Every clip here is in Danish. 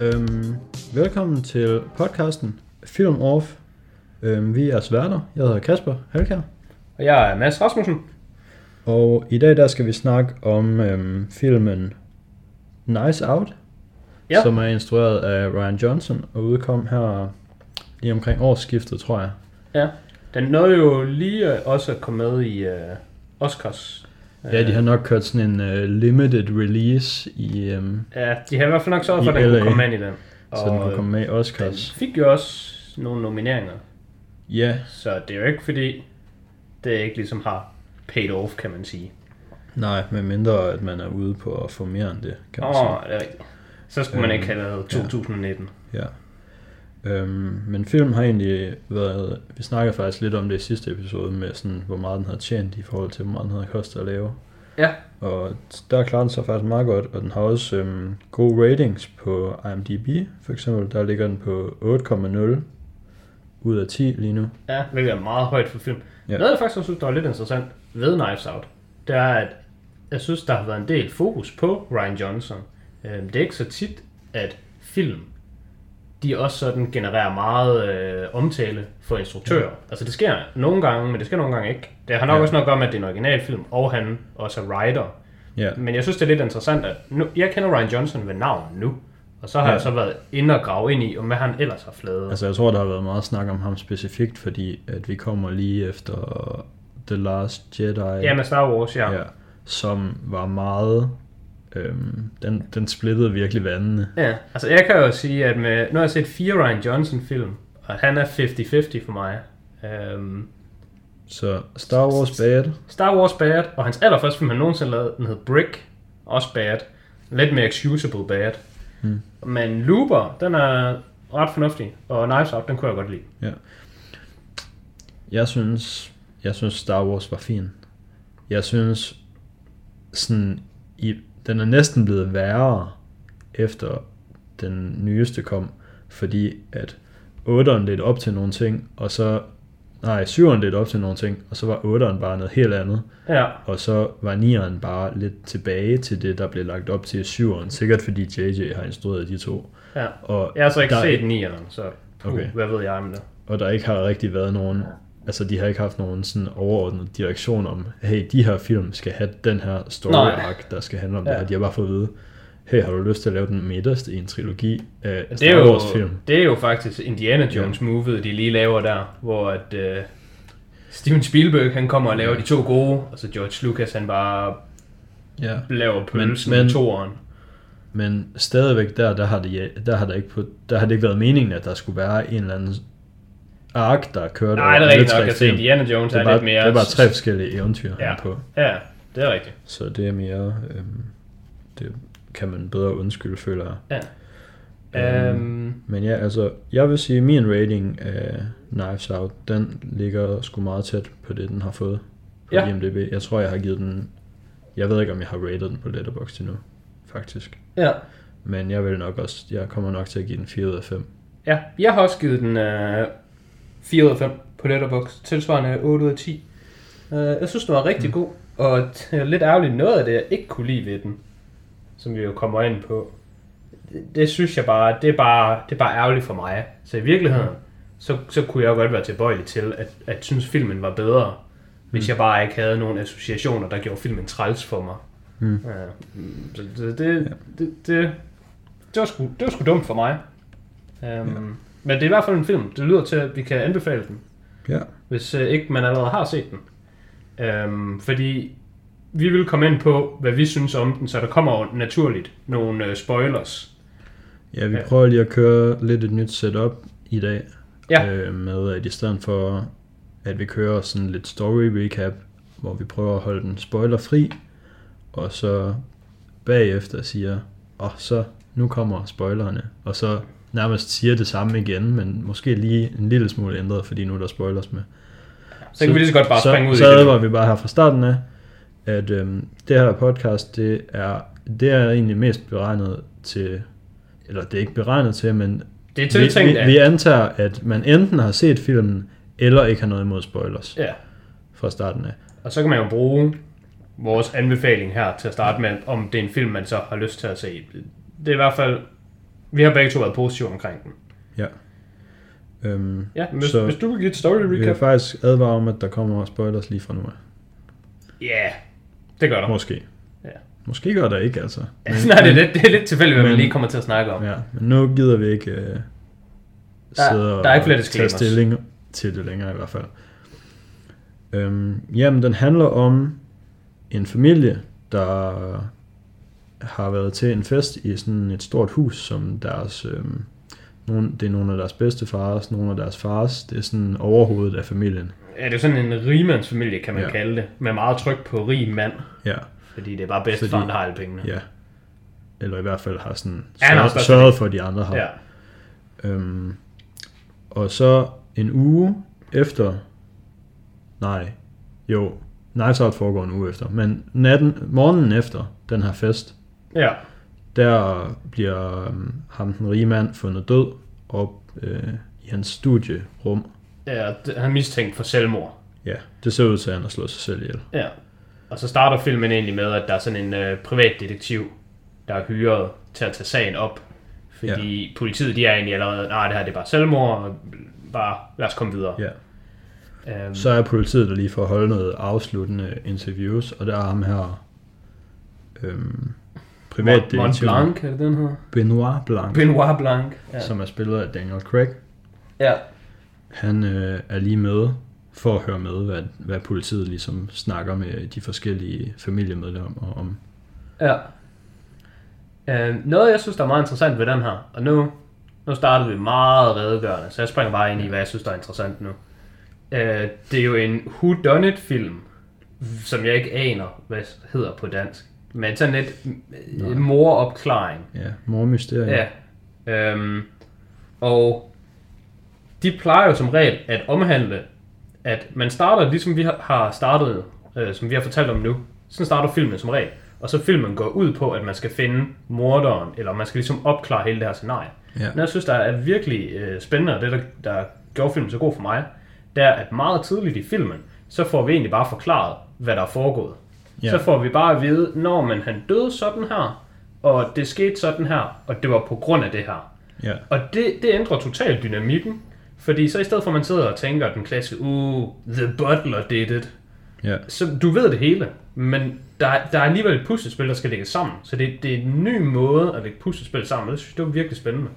Øhm, velkommen til podcasten Film Off. Øhm, vi er sværter. Jeg hedder Kasper Halkær. Og jeg er Mads Rasmussen. Og i dag der skal vi snakke om øhm, filmen Nice Out. Ja. Som er instrueret af Ryan Johnson og udkom her lige omkring årsskiftet, tror jeg. Ja. Den nåede jo lige øh, også at komme med i uh, Oscars. Ja, de har nok kørt sådan en uh, limited release i, øhm, Ja, de har i hvert fald nok sørget for, at den LA. kunne komme med i den. så den kunne komme med i den Oscars. fik jo også nogle nomineringer. Ja, Så det er jo ikke fordi, det ikke ligesom har paid off, kan man sige. nej, med mindre at man er ude på at få mere end det, kan Åh, man sige. oh, det er rigtigt. Så skulle man Øhm, ikke have lavet 2019. Ja. Øhm, men film har egentlig været, vi snakker faktisk lidt om det i sidste episode, med sådan, hvor meget den har tjent i forhold til, hvor meget den havde kostet at lave. Ja. Og der klarer den sig faktisk meget godt, og den har også øhm, gode ratings på IMDb, for eksempel. Der ligger den på 8,0 ud af 10 lige nu. Ja, hvilket er meget højt for film. Ja. Ja. Noget jeg faktisk også synes, der var lidt interessant ved Knives Out, det er, at jeg synes, der har været en del fokus på Ryan Johnson. Øhm, Det er ikke så tit, at film, de også sådan genererer meget øh, omtale for instruktører. Ja. Altså det sker nogle gange, men det sker nogle gange ikke. Det har nok Ja. også noget at gøre med, at det er en originalfilm, og han også er writer. Ja, Men jeg synes, det er lidt interessant, at nu, jeg kender Ryan Johnson ved navn nu, og så har ja. jeg så været inde og grave ind i, om hvad han ellers har fladet. altså jeg tror, der har været meget snak om ham specifikt, fordi at vi kommer lige efter The Last Jedi. ja, med Star Wars, ja. ja, som var meget... Øhm, den, den splittede virkelig vandene. Ja, altså jeg kan jo sige, at med, nu har jeg set fire Ryan Johnson film, og han er 50-50 for mig. Um, Så Star Wars bad. Star Wars bad, og hans allerførste film, han nogensinde lavede, den hed Brick, også bad. Lidt mere excusable bad. Hmm. Men Looper, den er ret fornuftig, og Knives Out, den kunne jeg godt lide. Jeg synes, jeg synes Star Wars var fin. Jeg synes, sådan, i, den er næsten blevet værre, efter den nyeste kom, fordi at 8'eren lidt op til nogle ting, og så, nej, 7'eren lidt op til nogle ting, og så var 8'eren bare noget helt andet, Ja, og så var 9'eren bare lidt tilbage til det, der blev lagt op til 7'eren, sikkert fordi JJ har instrueret de to. ja. Og Jeg har så ikke der er set nieren, så puh, okay. hvad ved jeg om det. og der ikke har rigtig været nogen, altså de har ikke haft nogen sådan overordnet direktion om, hey, de her film skal have den her story Nej. arc, der skal handle om ja. Ja. det her. De har bare fået at vide, hey, har du lyst til at lave den midterste i en trilogi af Det Star er, jo, Wars film? det er jo faktisk Indiana Jones movie, de lige laver der, hvor at uh, Steven Spielberg han kommer og laver de to gode, og så George Lucas han bare Ja. laver pølsen men- men, i toeren. Men stadigvæk der, der har, det, der, har det ikke på, der har det ikke været meningen, at der skulle være en eller anden ark, der kørte Nej, det er rigtigt nok, film. Indiana Jones det er, er, bare, lidt mere... det er bare tre forskellige eventyr Ja. på. Ja, det er rigtigt. Så det er mere, øhm, det kan man bedre undskylde, føler jeg. Ja. Øhm, Um, Men ja, altså, jeg vil sige, at min rating af Knives Out, den ligger sgu meget tæt på det, den har fået på Ja. IMDb. Jeg tror, jeg har givet den, jeg ved ikke, om jeg har rated den på Letterboxd endnu, faktisk. ja. Men jeg vil nok også, jeg kommer nok til at give den 4 ud af 5. ja, jeg har også givet den uh, 4 ud af 5 på Letterboxd, tilsvarende 8 ud af 10. Uh, jeg synes, den var rigtig mm. god, og er lidt ærgerligt noget af det, jeg ikke kunne lide ved den, som vi jo kommer ind på. Det, det synes jeg bare, det er bare, det er bare ærgerligt for mig. Så i virkeligheden, så, så kunne jeg godt være tilbøjelig til, at, at synes filmen var bedre, hvis jeg bare ikke havde nogle associationer, der gjorde filmen træls for mig. Mm. Ja, så det, det, det, det, det, var sgu, det var sgu dumt for mig. Um, ja. Men det er i hvert fald en film. Det lyder til, at vi kan anbefale den, Ja. hvis uh, ikke man allerede har set den. Um, fordi vi vil komme ind på, hvad vi synes om den, så der kommer naturligt nogle uh, spoilers. Ja, vi Ja. prøver lige at køre lidt et nyt setup i dag. Ja. Øh, med at i stedet for, at vi kører sådan lidt story recap, hvor vi prøver at holde den spoilerfri, og så bagefter siger, åh, oh, så nu kommer spoilerne, og så nærmest siger det samme igen, men måske lige en lille smule ændret, fordi nu er der spoilers med. Så, så kan vi lige så godt bare så, springe ud så i det. advarer vi bare her fra starten af, at øhm, det her podcast, det er, det er egentlig mest beregnet til, eller det er ikke beregnet til, men Det er vi, tiltænkt vi, af... vi antager, at man enten har set filmen, eller ikke har noget imod spoilers Ja, fra starten af. og så kan man jo bruge vores anbefaling her til at starte med, om det er en film, man så har lyst til at se. det er i hvert fald, vi har begge to været positive omkring den. Øhm, Ja, hvis, Så- hvis du vil give et story vi kan recap. faktisk advare om, at der kommer spoilers lige fra nu af. Ja, yeah, det gør der. Måske. Ja. Måske gør der ikke, altså. Men, Nej, det er, lidt, det er lidt tilfældigt, hvad vi lige kommer til at snakke om. Ja, men nu gider vi ikke øh, sidde der er ikke flere og tage stilling til det længere i hvert fald. Øhm, jamen, den handler om en familie, der har været til en fest i sådan et stort hus, som deres... Øhm, nogle, det er nogle af deres bedste fars, nogle af deres fars. Det er sådan overhovedet af familien. Ja, det er sådan en rigmandsfamilie, kan man Ja. ja. kalde det. Med meget tryk på rig mand. Ja, Fordi det er bare bedstefaren, Fordi- der har alle pengene. ja. Eller i hvert fald har sådan Ja, sørget, størst sørget for, at de andre har. ja. Øhm, og så en uge efter, nej, jo, Knives Out foregår en uge efter, men natten, morgenen efter den her fest, ja. der bliver øhm, ham den rige mand fundet død op øh, i hans studierum. ja det- han er mistænkt for selvmord. Ja, det ser ud til, at han har slået sig selv ihjel. Ja. Og så starter filmen egentlig med, at der er sådan en øh, privatdetektiv, der er hyret til at tage sagen op. Fordi ja. politiet, de er egentlig allerede, nej, det her det er bare selvmord, og bare lad os komme videre. Ja. Øhm, Så er politiet der lige for at holde noget afsluttende interviews, og der er ham her øhm, Mont privatdetektiv Blanc, er det den her? Benoit Blanc, Benoit Blanc. Ja. som er spillet af Daniel Craig. ja. Han øh, er lige med for at høre med, hvad, hvad politiet ligesom snakker med de forskellige familiemedlemmer om. Ja. Øh, noget, jeg synes, der er meget interessant ved den her, og nu, nu starter vi meget redegørende, så jeg springer bare ind i, hvad jeg synes, der er interessant nu. Øh, det er jo en whodunit-film, som jeg ikke aner, hvad hedder på dansk. Men sådan lidt Nej. moropklaring. Ja, mormysterie. Ja. Øhm, og de plejer jo som regel at omhandle, at man starter, ligesom vi har- har startet, øh, som vi har fortalt om nu, sådan starter filmen som regel. Og så filmen går ud på, at man skal finde morderen, eller man skal ligesom opklare hele det her scenarie. Ja. Men jeg synes, der er virkelig øh, spændende, og det, der, der gjorde filmen så god for mig, det er, at meget tidligt i filmen, så får vi egentlig bare forklaret, hvad der er foregået. Ja. Så får vi bare at vide, når man han døde sådan her, og det skete sådan her, og det var på grund af det her. Ja. Og det, det ændrer totalt dynamikken, fordi så i stedet for, at man sidder og tænker den klassiske, uh, the butler did it, ja. så du ved det hele, men der, der er alligevel et puslespil, der skal lægges sammen. Så det, det er en ny måde at lægge puslespil sammen, det synes jeg, det var virkelig spændende.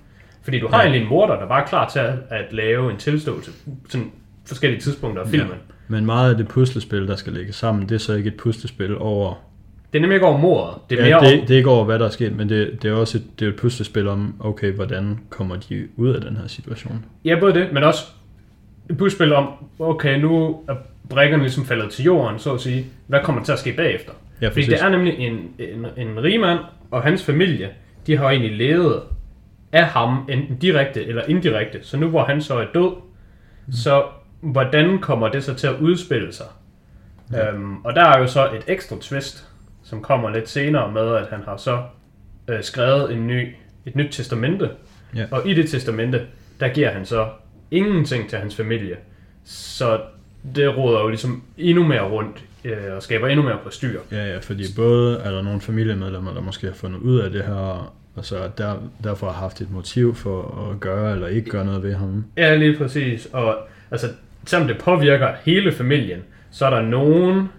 Fordi du har ja. egentlig en morder, der bare er klar til at, at lave en tilståelse, sådan forskellige tidspunkter af filmen. Ja. Men meget af det puslespil, der skal lægges sammen, det er så ikke et puslespil over... Det er nemlig ikke over mordet, det er ja, mere det, om, det er ikke over, hvad der er sket, men det, det er også et, det er et puslespil om, okay, hvordan kommer de ud af den her situation? Ja, både det, men også et puslespil om, okay, nu er brækkerne ligesom faldet til jorden, så at sige. Hvad kommer til at ske bagefter? Ja, Fordi det er nemlig en, en, en rig mand og hans familie, de har egentlig levet af ham, enten direkte eller indirekte. Så nu hvor han så er død, mm. så hvordan kommer det så til at udspille sig? Ja. Øhm, og der er jo så et ekstra twist, som kommer lidt senere med, at han har så øh, skrevet en ny, et nyt testamente. Ja. Og i det testamente, der giver han så ingenting til hans familie. Så det råder jo ligesom endnu mere rundt øh, og skaber endnu mere på styr. Ja, ja, fordi både er der nogle familiemedlemmer, der måske har fundet ud af det her, og så der, derfor har haft et motiv for at gøre eller ikke gøre noget ved ham. Ja, lige præcis. Og altså, selvom det påvirker hele familien, så er der nogen,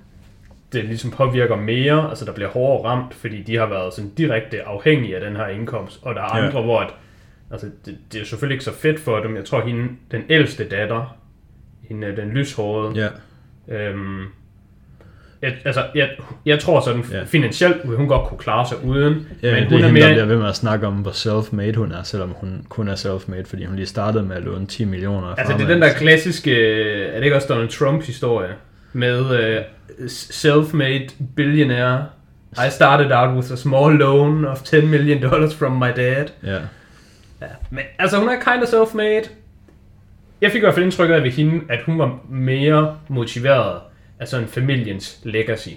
det ligesom påvirker mere, altså der bliver hårdere ramt, fordi de har været sådan direkte afhængige af den her indkomst, og der er Ja. andre, hvor at, altså, det, det er selvfølgelig ikke så fedt for dem. Jeg tror, hende, den ældste datter, hende, den lyshårede, Ja, Øhm, jeg, altså, jeg, jeg tror sådan, Ja. finansielt vil hun godt kunne klare sig uden, ja men det hun er er, der mere... bliver ved med at snakke om, hvor self-made hun er, selvom hun kun er self-made, fordi hun lige startede med at låne 10 millioner Altså, det er den der klassiske, er det ikke også Donald Trump-historie, med uh, self-made billionaire. I started out with a small loan of 10 million dollars from my dad. Ja, Ja. Men altså, hun er kind of self-made. Jeg fik i hvert fald indtrykket af ved hende, at hun var mere motiveret af sådan familiens legacy.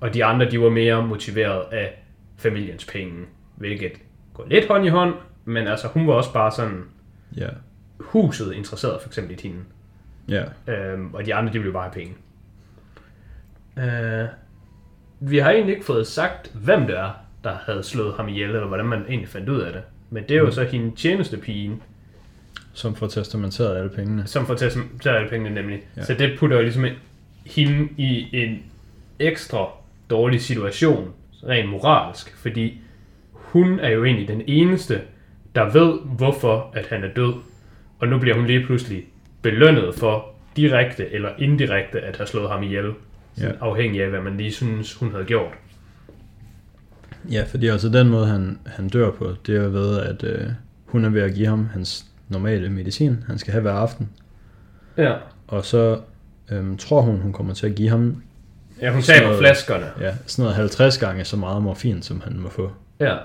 Og de andre, de var mere motiveret af familiens penge. Hvilket går lidt hånd i hånd, men altså, hun var også bare sådan ja, huset interesseret for eksempel i hende. ja. Øhm, og de andre, de ville bare have penge. Øh, vi har egentlig ikke fået sagt, hvem det er, der havde slået ham ihjel, eller hvordan man egentlig fandt ud af det. Men det er jo så hende tjenestepigen, Som får testamenteret alle pengene. som får testamenteret alle pengene nemlig. Ja. Så det putter jo ligesom hende i en ekstra dårlig situation, rent moralsk, fordi hun er jo egentlig den eneste, der ved, hvorfor at han er død. Og nu bliver hun lige pludselig belønnet for direkte eller indirekte at have slået ham ihjel. Ja. Afhængig af, hvad man lige synes, hun havde gjort. Ja, fordi altså den måde, han, han dør på, det er ved, at øh, hun er ved at give ham hans normale medicin, han skal have hver aften. Ja. Og så øhm, tror hun, hun kommer til at give ham Ja, hun taber noget- flaskerne. ja, sådan noget 50 gange så meget morfin, som han må få. Ja.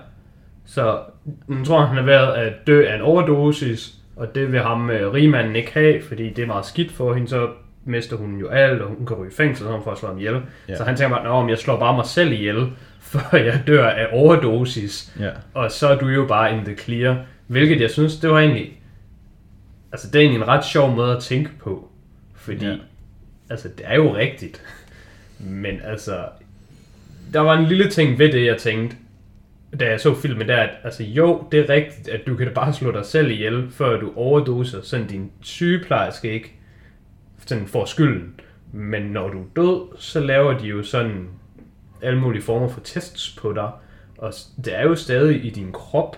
Så hun tror, han er ved at dø af en overdosis, og det vil ham øh, rigmanden ikke have, fordi det er meget skidt for hende, så mister hun jo alt, og hun kan ryge i fængsel, så hun får slå ham ihjel. Ja. Så han tænker bare, om jeg slår bare mig selv ihjel, før jeg dør af overdosis, Ja, og så er du jo bare in the clear. Hvilket jeg synes, det var egentlig, altså det er egentlig en ret sjov måde at tænke på, fordi, Ja. Altså det er jo rigtigt, men altså, der var en lille ting ved det, jeg tænkte, da jeg så filmen, der at, altså jo, det er rigtigt, at du kan da bare slå dig selv ihjel, før du overdoser, sådan din sygeplejerske ikke sådan får skylden. Men når du er død, så laver de jo sådan alle mulige former for tests på dig, og det er jo stadig i din krop.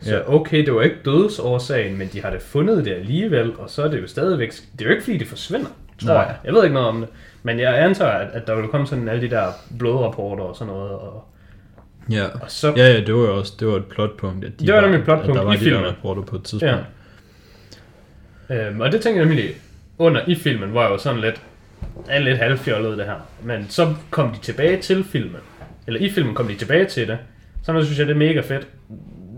Så Ja. okay, det var ikke dødsårsagen, men de har da fundet det alligevel, og så er det jo stadigvæk... Det er jo ikke fordi, det forsvinder, tror Nej. jeg. Jeg ved ikke noget om det. Men jeg antager, at, at der vil komme sådan alle de der blodrapporter og sådan noget, og, ja. og så... Ja, ja, det var jo også det var et plotpunkt. At de Det var nemlig et plotpunkt der var i de filmen. der rapporter på et tidspunkt. Ja. Øhm, og det tænker jeg nemlig under i filmen, hvor jeg jo sådan lidt, er lidt halvfjollet det her. Men så kom de tilbage til filmen. Eller i filmen kom de tilbage til det. Så synes jeg, det er mega fedt.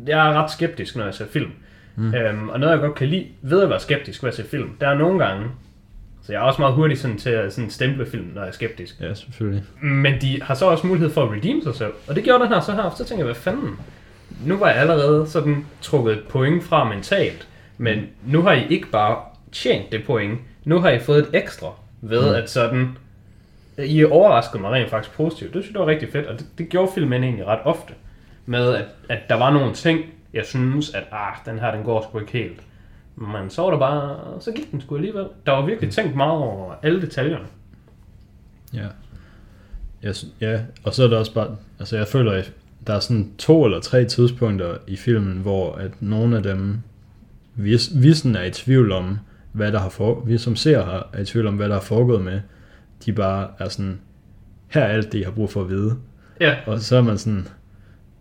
Jeg er ret skeptisk, når jeg ser film. Mm. Øhm, og noget, jeg godt kan lide ved at være skeptisk ved at se film, der er nogle gange, så jeg er også meget hurtig sådan til at sådan stemple film, når jeg er skeptisk. Ja, selvfølgelig. Men de har så også mulighed for at redeem sig selv. Og det gjorde den her så her. Så tænker jeg, hvad fanden? Nu var jeg allerede sådan trukket et point fra mentalt. Men nu har I ikke bare tjent det point. Nu har I fået et ekstra ved mm. at sådan... I overraskede mig rent faktisk positivt. Det synes jeg var rigtig fedt, og det, det gjorde filmen egentlig ret ofte. Med at, at der var nogle ting, jeg synes, at ah, den her, den går sgu ikke helt. Men så var der bare, så gik den sgu alligevel. Der var virkelig tænkt meget over alle detaljerne. Ja. Jeg, ja, og så er det også bare, altså jeg føler, at der er sådan to eller tre tidspunkter i filmen, hvor at nogle af dem, vi, vi sådan er i tvivl om, hvad der har for, vi som ser har, er i tvivl om, hvad der har foregået med, de bare er sådan, her er alt det, jeg har brug for at vide. Ja, Og så er man sådan,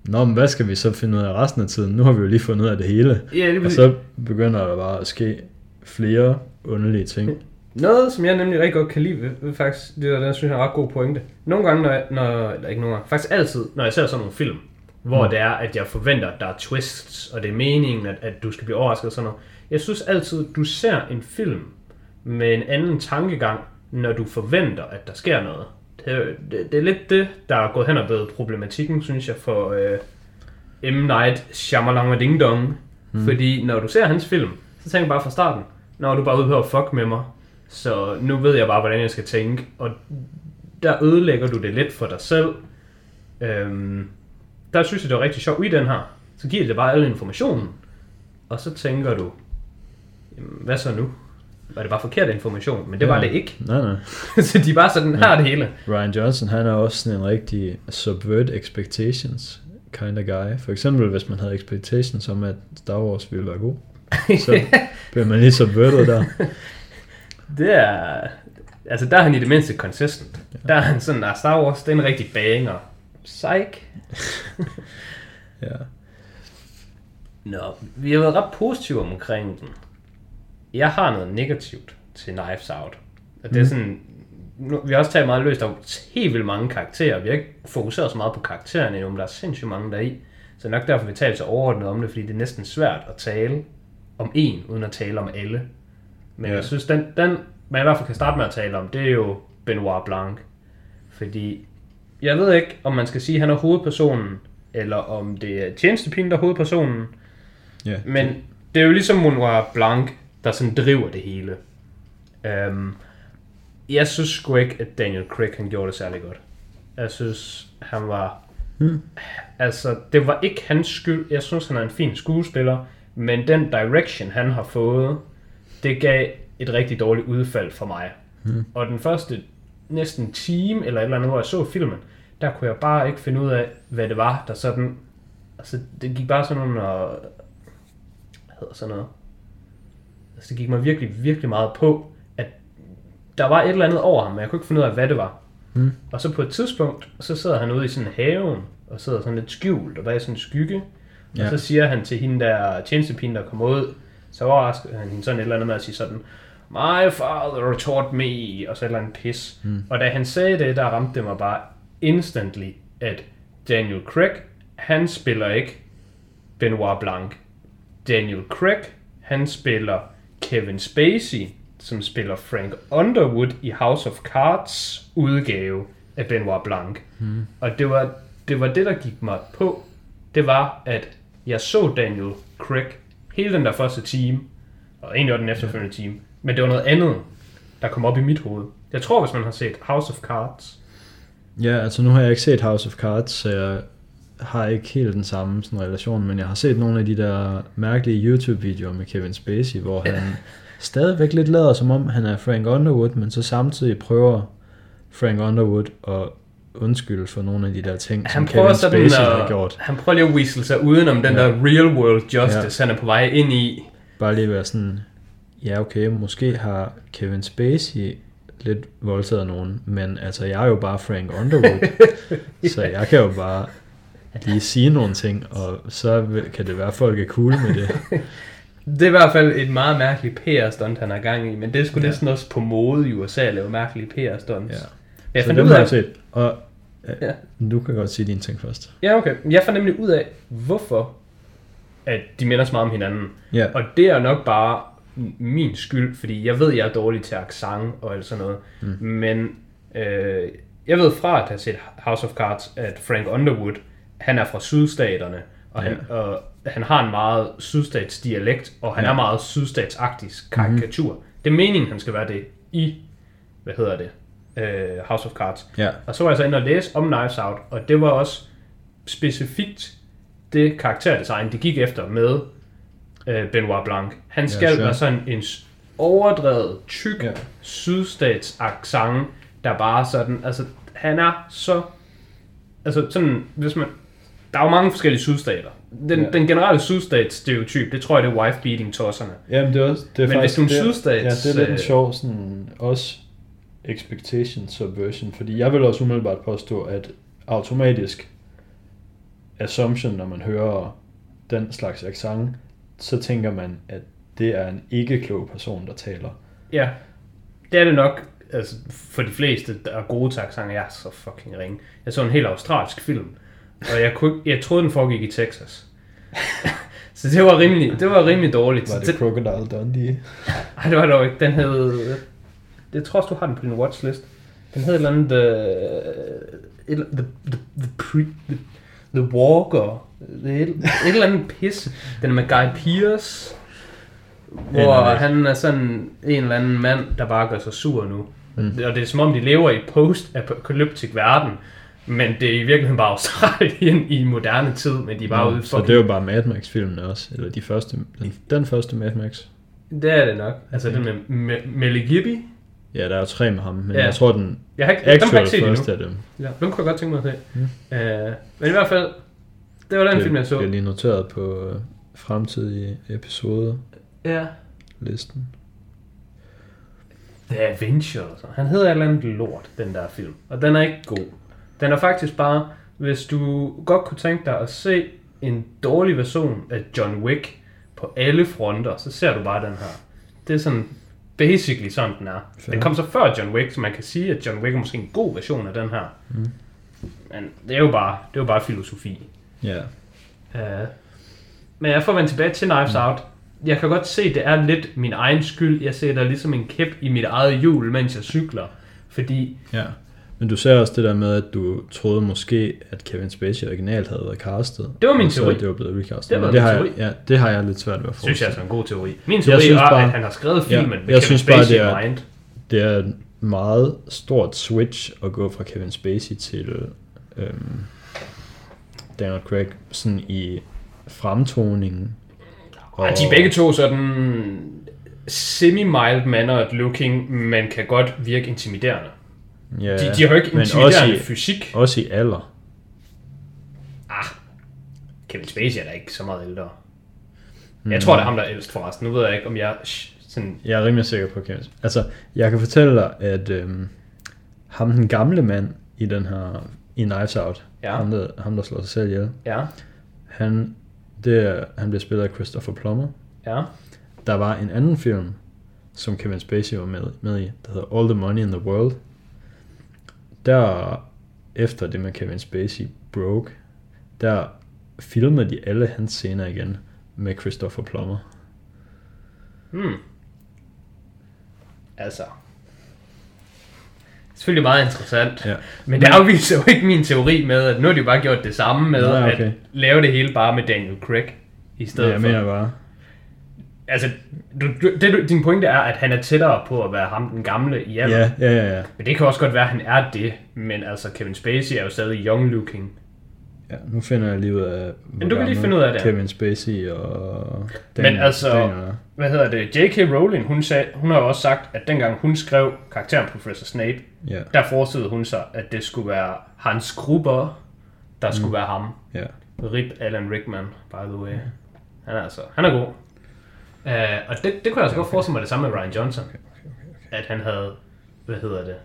Nå, men hvad skal vi så finde ud af resten af tiden? Nu har vi jo lige fundet ud af det hele. ja lige Og så begynder der bare at ske flere underlige ting. Noget, som jeg nemlig rigtig godt kan lide, ved, faktisk, det er, den synes jeg er ret god pointe. Nogle gange, når, jeg, når eller ikke nogle gange, faktisk altid, når jeg ser sådan nogle film, hvor mm. det er, at jeg forventer, at der er twists, og det er meningen, at, at du skal blive overrasket og sådan noget. Jeg synes altid, du ser en film med en anden tankegang, når du forventer, at der sker noget. Det, er- det, det er lidt det, der er gået hen og blevet problematikken, synes jeg, for øh, M. Night Shyamalan Ding Dong. Mm. Fordi når du ser hans film, så tænker jeg bare fra starten, når du bare ude på at fuck med mig, så nu ved jeg bare, hvordan jeg skal tænke. Og der ødelægger du det lidt for dig selv. Øhm, der synes jeg, det var rigtig sjovt i den her. Så giver det bare al informationen. Og så tænker du, jamen, hvad så nu? Var det bare forkert information? Men det var Ja. det ikke. Nej, nej. så de bare sådan, her er det hele. Ryan Johnson, han er også sådan en rigtig subvert expectations kind of guy. For eksempel, hvis man havde expectations om, at Star Wars ville være god, så bliver man lige subvertet der. Det er... Altså, der er han i det mindste consistent. Der er han sådan, at Star Wars, det er en rigtig banger. Psych. Ja. Nå, vi har været ret positive omkring den. Jeg har noget negativt til Knives Out. Og det er Mm. sådan... Nu, vi har også talt meget løst om helt vildt mange karakterer. Vi har ikke fokuseret så meget på karaktererne endnu, men der er sindssygt mange der er i. Så nok derfor, vi taler så overordnet om det, fordi det er næsten svært at tale om en, uden at tale om alle. Men Ja. jeg synes, den, den, man i hvert fald kan starte med at tale om, det er jo Benoit Blanc. Fordi jeg ved ikke, om man skal sige, at han er hovedpersonen, eller om det er tjenestepigen, der er hovedpersonen. ja. Men det er jo ligesom Benoit Blanc, der sådan driver det hele. Um, jeg synes sgu ikke, at Daniel Craig han gjorde det særlig godt. Jeg synes, han var Hmm. Altså, det var ikke hans skyld. Jeg synes, han er en fin skuespiller. Men den direction, han har fået, det gav et rigtig dårligt udfald for mig. Hmm. Og den første næsten time, eller et eller andet, hvor jeg så filmen, der kunne jeg bare ikke finde ud af, hvad det var, der sådan... Altså, det gik bare sådan. Og, hvad hedder sådan noget? Altså, det gik mig virkelig, virkelig meget på, at der var et eller andet over ham, men jeg kunne ikke finde ud af, hvad det var. Mm. Og så på et tidspunkt, så sidder han ude i sådan haven, og sidder sådan lidt skjult, og der er sådan en skygge. Ja. Og så siger han til hende der tjenestepigen, der kommer ud, så overrasker han hende sådan et eller andet med at sige sådan, My father taught me, og så et eller andet pis. Mm. Og da han sagde det, der ramte det mig bare instantly, at Daniel Craig, han spiller ikke Benoit Blanc. Daniel Craig, han spiller Kevin Spacey, som spiller Frank Underwood i House of Cards udgave af Benoit Blanc. Mm. Og det var, det var det, der gik mig på. Det var, at jeg så Daniel Craig hele den der første time, og egentlig også den efterfølgende time, men det var noget andet, der kom op i mit hoved. Jeg tror, hvis man har set House of Cards, Ja, altså nu har jeg ikke set House of Cards, så jeg har ikke helt den samme sådan, relation, men jeg har set nogle af de der mærkelige YouTube-videoer med Kevin Spacey, hvor han stadigvæk lidt lader som om, han er Frank Underwood, men så samtidig prøver Frank Underwood at undskylde for nogle af de der ting, som han prøver Kevin sådan Spacey har gjort. han prøver lige at weasel sig udenom den Ja. der real world justice, Ja. han er på vej ind i. Bare lige være sådan, ja okay, måske har Kevin Spacey lidt voldtaget nogen, men altså jeg er jo bare Frank Underwood, så jeg kan jo bare lige sige nogle ting, og så kan det være, at folk er cool med det. Det er i hvert fald et meget mærkeligt PR-stunt, han er gang i, men det er sgu Ja. næsten også på mode i USA at lave mærkelige PR-stunts. Ja. Jeg så dem ud har jeg set, og Ja. ja. du kan godt sige dine ting først. Ja, okay. Jeg fandt nemlig ud af, hvorfor at de minder så meget om hinanden. Ja, Og det er nok bare min skyld, fordi jeg ved, jeg er dårlig til accent og alt sådan noget. Mm. Men øh, jeg ved fra at have set House of Cards, at Frank Underwood, han er fra sydstaterne, og, ja. han, og han har en meget sydstats dialekt, og han ja. Ja. er meget sydstatsagtig karikatur. Mm. Det er meningen, han skal være det i, hvad hedder det, øh, House of Cards. ja, Og så var jeg så inde og læse om Knives Out, og det var også specifikt det karakterdesign, de gik efter med øh, Benoit Blanc. Han skal sure. være sådan en overdrevet, tyk, ja. Ja. sydstats accent, der bare sådan, altså han er så, altså sådan, hvis man, der er jo mange forskellige sydstater. Den, ja. Den generelle sydstats stereotyp, det tror jeg, det er wife-beating tosserne. Jamen, det er også, det er Men hvis du er en sydstats, Ja, det er lidt en øh, sjov sådan, også expectation subversion, fordi jeg vil også umiddelbart påstå, at automatisk assumption, når man hører den slags accent, så tænker man, at det er en ikke-klog person, der taler. Ja, det er det nok. Altså, for de fleste, der er gode til accenter, jeg er så fucking ringe. Jeg så en helt australsk film, og jeg, kunne, ikke- jeg troede, den foregik i Texas. så det var rimelig, det var rimelig dårligt. Var det Crocodile Dundee? Ej, det var det dog ikke. Den hed... Jeg tror også, du har den på din watchlist. Den hed et eller andet... The, the, the, the, pre, the, the Walker. Det er et, et eller andet pis. Den er med Guy Pearce. Hvor det han er sådan en eller anden mand, der bare gør sig sur nu. Mm. Og det er som om, de lever i post-apocalyptic verden. Men det er i virkeligheden bare Australien i moderne tid, men de er bare ude så for... det er jo bare Mad Max-filmene også, eller de første, den, den første Mad Max. Det er det nok. Altså den med Me- Melly Gibby. Ja, der er jo tre med ham, men Ja. ja. jeg tror, den Jeg har ikke, dem har actual ikke første af dem. Ja, dem kunne jeg godt tænke mig at se. Mm. Øh, men i hvert fald, det var den film, jeg så. bliver lige noteret på øh, fremtidige episoder Ja. listen. The Adventure. Han hedder et eller andet lort, den der film. Og den er ikke god. Den er faktisk bare, hvis du godt kunne tænke dig at se en dårlig version af John Wick på alle fronter, så ser du bare den her. Det er sådan basically sådan, den er. Fair. Den kom så før John Wick, så man kan sige, at John Wick er måske en god version af den her. Mm. Men det er jo bare, det er jo bare filosofi. Ja. Uh, men jeg får vendt tilbage til Knives Out. Jeg kan godt se, at det er lidt min egen skyld. Jeg ser der ligesom en kæp i mit eget hjul, mens jeg cykler. Fordi, ja. Men du ser også det der med, at du troede måske, at Kevin Spacey originalt havde været castet. Det var min og så teori. det var blevet recastet. Det var det har teori. Jeg, ja, det har jeg lidt svært ved at synes jeg forestille. altså er en god teori. Min teori synes er, bare- at han har skrevet filmen Ja, med jeg Kevin synes Spacey bare, det er- mind. Det er et meget stort switch at gå fra Kevin Spacey til øhm, Daniel Craig sådan i fremtoningen. Og de er begge to sådan semi-mild mannered looking, men kan godt virke intimiderende. Ja, De, de har jo ikke intimiderende i, fysik. også i alder. Ah, Kevin Spacey er da ikke så meget ældre. Mm. Jeg tror, det er ham, der er ældst forresten. Nu ved jeg ikke, om jeg sådan... Jeg er rimelig sikker på Kevin. Altså, jeg kan fortælle dig, at øhm, ham den gamle mand i den her, i Knives Out, Ja. ham, der, ham der slår sig selv ihjel, Ja, han, det han bliver spillet af Christopher Plummer. ja. Der var en anden film, som Kevin Spacey var med, med i, der hedder All the Money in the World. Der, efter det med Kevin Spacey broke, der filmede de alle hans scener igen med Christopher Plummer. Hmm. Altså. Selvfølgelig meget interessant. Ja. Men det afviser jo ikke min teori med, at nu har de bare gjort det samme med Nej, at okay. lave det hele bare med Daniel Craig i stedet Det jeg for. mener bare, Altså, du, du, det, du, din pointe er, at han er tættere på at være ham den gamle i alder. ja, ja, ja, ja. Men det kan også godt være, at han er det. Men altså, Kevin Spacey er jo stadig young looking. Ja, nu finder jeg lige ud af, Men du kan lige finde ud af det. Kevin Spacey og Men altså- Daniel. Hvad hedder det? J.K. Rowling, hun, sag, hun har jo også sagt, at dengang hun skrev karakteren Professor Snape, Ja, der forestillede hun sig, at det skulle være Hans Gruber, der skulle være ham. ja. Rip Alan Rickman, by the way. Han er altså, han er god. Uh, og det, det kunne jeg altså godt forestille mig det samme med Ryan Johnson. At han havde, hvad hedder det,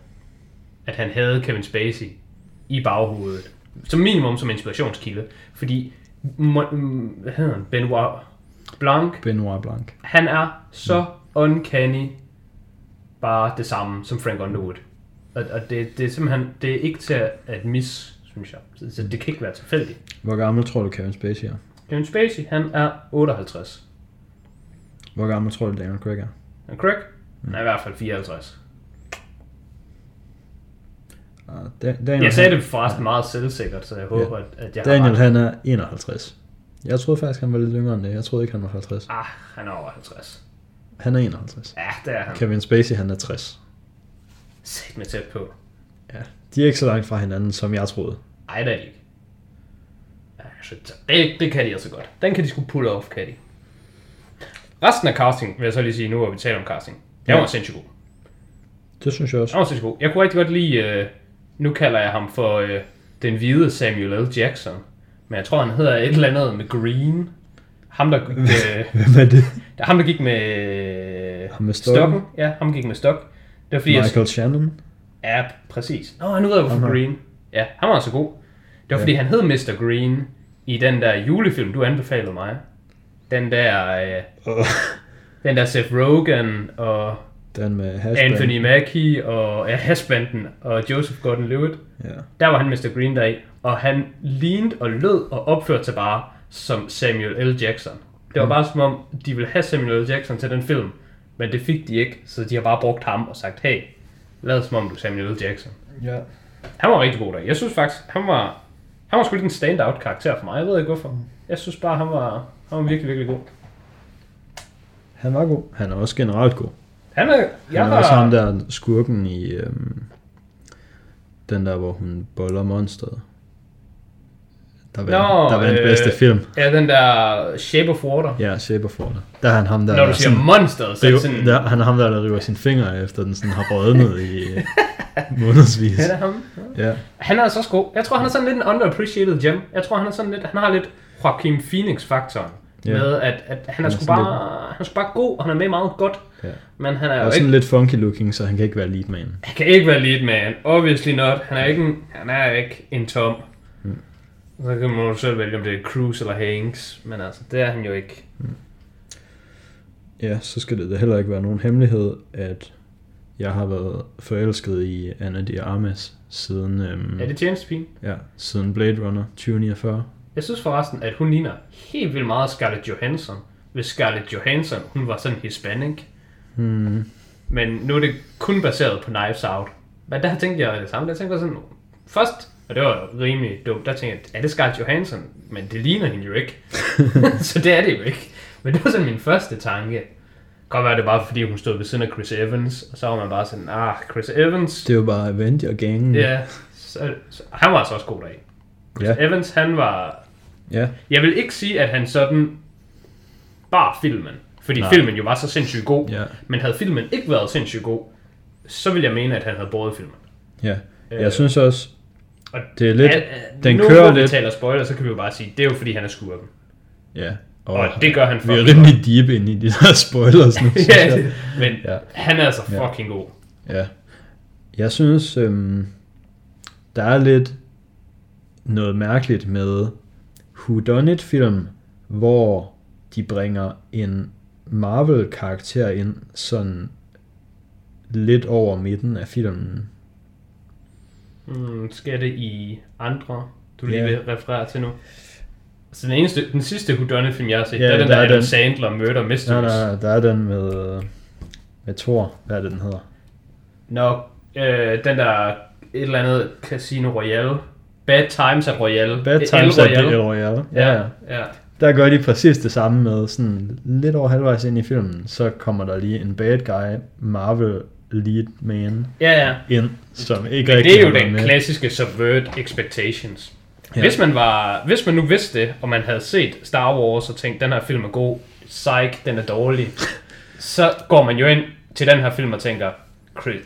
at han havde Kevin Spacey i baghovedet. Som minimum som inspirationskilde. Fordi, mm, hvad hedder han, Benoit Blanc, Benoit Blanc. han er så uncanny bare det samme som Frank Underwood. Og, og det, det er simpelthen, det er ikke til at, at mis, synes jeg. Så, så det kan ikke være tilfældigt. Hvor gammel tror du Kevin Spacey er? Kevin Spacey, han er 58. Hvor gammel tror du Daniel Craig er? Og Craig, han er i hvert fald 54. Uh, da- Daniel, Jeg sagde det forresten meget selvsikkert, så jeg håber, at, at jeg Daniel har ret. han er 51. Jeg troede faktisk, han var lidt yngre end det. Jeg troede ikke, han var 50. Ah, han er over 50. Han er 51. Ja, det er han. Kevin Spacey, han er 60. Sæt med tæt på. Ja. De er ikke så langt fra hinanden, som jeg troede. Ej, det er de ikke. Ja, så det, det kan de altså godt. Den kan de sgu pull off, kan de. Resten af casting, vil jeg så lige sige, nu hvor vi taler om casting. Den Ja. var sindssygt god. Det synes jeg også. Den var sindssygt god. Jeg kunne rigtig godt lide, øh, nu kalder jeg ham for øh, den hvide Samuel L. Jackson. Men jeg tror, han hedder et eller andet med Green. Ham, der, øh, Hvem er det? der, ham, der gik med, Ham med stokken? Ja, ham gik med stok. Det var fordi, jeg, Michael Shannon? Ja, præcis. Nå, nu ved jeg, hvorfor. Green. Ja, han var så god. Det var Ja. fordi, han hed Mr. Green i den der julefilm, du anbefalede mig. Den der, øh, den der Seth Rogen og den med hashband. Anthony Mackie og ja, Hashbanden og Joseph Gordon-Levitt. Ja. Der var han Mr. Green i, og han lignede og lød og opførte sig bare som Samuel L. Jackson. Det var bare som om, de ville have Samuel L. Jackson til den film, men det fik de ikke, så de har bare brugt ham og sagt, hey, lad som om du er Samuel L. Jackson. ja. Han var rigtig god der. Jeg synes faktisk, han var, han var sgu lidt en standout karakter for mig. Jeg ved ikke hvorfor. Jeg synes bare, han var, han var virkelig, virkelig god. Han var god. Han er også generelt god. Han er, jeg Han er har, også ham der skurken i øhm, den der, hvor hun boller monsteret. Der vandt, Nå, der vandt øh, bedste film. Ja, den der Shape of Water. Ja, Shape of Water. Der er han ham der, Når du siger sådan, monsteret, så er river, sådan... der, han er ham der, der river sine fingre efter den sådan har rådnet i øh, månedsvis. Ja, det er ham. Ja. Han er altså også god. Jeg tror, han er sådan lidt en underappreciated gem. Jeg tror, han er sådan lidt, han har lidt Joaquin Phoenix-faktoren. Ja. Med at, at han er, er sgu bare, han er sgu bare god, og han er med meget godt. Ja. Men han er Han jo er ikke, sådan lidt funky looking, så han kan ikke være lead man. han kan ikke være lead man. Obviously not. Han er ikke en, han er ikke en tom. Mm. Så kan man jo selv vælge, om det er Cruise eller Hanks. Men altså, det er han jo ikke. Ja, så skal det da heller ikke være nogen hemmelighed, at jeg har været forelsket i Anna de Armas siden, øhm, Er det tjenestepin? ja, siden Blade Runner 2049. Jeg synes forresten, at hun ligner helt vildt meget Scarlett Johansson. Hvis Scarlett Johansson, hun var sådan hispanic. Hmm. Men nu er det kun baseret på Knives Out. Men der tænkte jeg det samme. Der tænkte jeg sådan, først, og det var rimelig dumt, der tænkte jeg, er det Scarlett Johansson? Men det ligner hende jo ikke. så det er det jo ikke. Men det var sådan min første tanke. Godt være, det bare fordi, hun stod ved siden af Chris Evans, og så var man bare sådan, ah, Chris Evans, Det jo bare Avenger-gangen. ja, så, så, han var altså også god dag. Chris Ja. Evans, han var, Ja, Jeg vil ikke sige, at han sådan bar filmen, fordi Nej. Filmen jo var så sindssygt god, ja, men havde filmen ikke været sindssygt god, så vil jeg mene, at han havde båret filmen. ja. Øh, Jeg synes også, og det er lidt... Al- al- den nu, kører vi lidt- taler spoiler, så kan vi jo bare sige, det er jo fordi, han er skurken. Ja, Og, og det gør han vi er rimelig deep ind i de der spoilers nu. ja, men Ja. han er altså Ja. fucking god. Ja. Jeg synes, øhm, der er lidt noget mærkeligt med whodunit film, hvor de bringer en Marvel-karakter ind sådan lidt over midten af filmen. Mm, skal det i andre, du lige Ja. vil referere til nu? Så den, eneste, den sidste Whodunit film, jeg har set, Ja, det er den der der er Adam den. Sandler Murder Mysteries. Nej, nej, nej, der er den med, med Thor. Hvad er det, den hedder? Nå, øh, den der et eller andet Casino Royale. Bad Times at Royale. Bad Times at Royale. Royale. Ja, ja. ja. Der gør de præcis det samme med sådan lidt over halvvejs ind i filmen, så kommer der lige en bad guy, Marvel lead man, Ja, ja. ind, som ikke Men det er jo den med. klassiske subvert expectations. Ja. Hvis, man var, hvis man nu vidste det, og man havde set Star Wars og tænkt, den her film er god, psych, den er dårlig, så går man jo ind til den her film og tænker, Chris,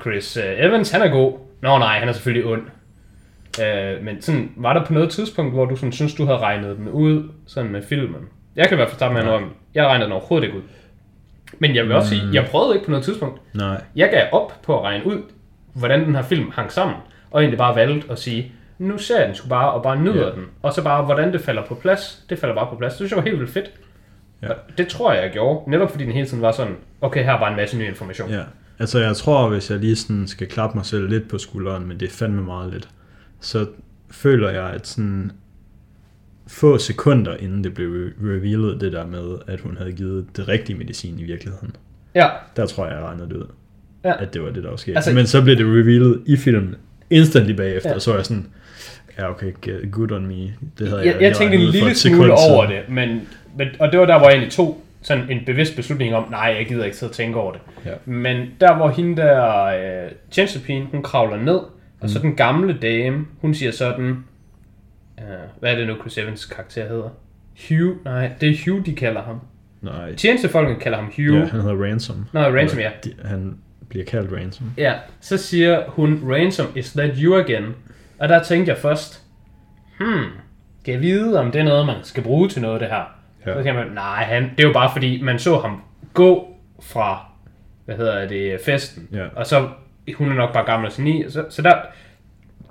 Chris uh, Evans, han er god. Nå nej, han er selvfølgelig ond. Uh, men sådan, var der på noget tidspunkt, hvor du sådan, synes, du havde regnet den ud sådan med filmen? Jeg kan i hvert fald starte med at indrømme, jeg regnede den overhovedet ikke ud. Men jeg vil også sige, jeg prøvede ikke på noget tidspunkt. Nej, Jeg gav op på at regne ud, hvordan den her film hang sammen, og egentlig bare valgte at sige, nu ser jeg den sgu bare, og bare nyder Ja. den. Og så bare, hvordan det falder på plads, det falder bare på plads. Det synes jeg var helt vildt fedt. Ja. Og Det tror jeg, jeg gjorde, netop fordi den hele tiden var sådan, okay, her er bare en masse ny information. ja. Altså jeg tror, hvis jeg lige sådan skal klappe mig selv lidt på skulderen, men det er fandme meget lidt, så føler jeg, at sådan få sekunder inden det blev re- revealet, det der med, at hun havde givet det rigtige medicin i virkeligheden. ja. Der tror jeg, jeg regnede det ud. Ja. At det var det, der var sket. Altså- Men så blev det revealet i filmen instantly bagefter, Ja. og så var jeg sådan, ja okay, good on me. Det havde Jeg, jeg, jeg, jeg tænkte en lille smule over det, men, men, og det var der, hvor jeg egentlig tog sådan en bevidst beslutning om, nej, jeg gider ikke sidde og tænke over det. Ja. Men der, hvor hende der øh, tjenestepigen, hun kravler ned, og Mm. så den gamle dame, hun siger sådan, øh, hvad er det nu, Chris Evans karakter hedder? Hugh, nej, det er Hugh, de kalder ham. Nej, Tjenestefolkene kalder ham Hugh. ja, han hedder Ransom. Nå, Ransom, Eller ja. de- Han bliver kaldt Ransom. Ja, så siger hun, Ransom, is that you again? Og der tænkte jeg først, hmm, kan jeg vide, om det er noget, man skal bruge til noget, det her? Ja. Så kan man, nej, han, det er jo bare fordi, man så ham gå fra, hvad hedder det, festen. Ja. Og så, hun er nok bare gammel og ni. Så, så der,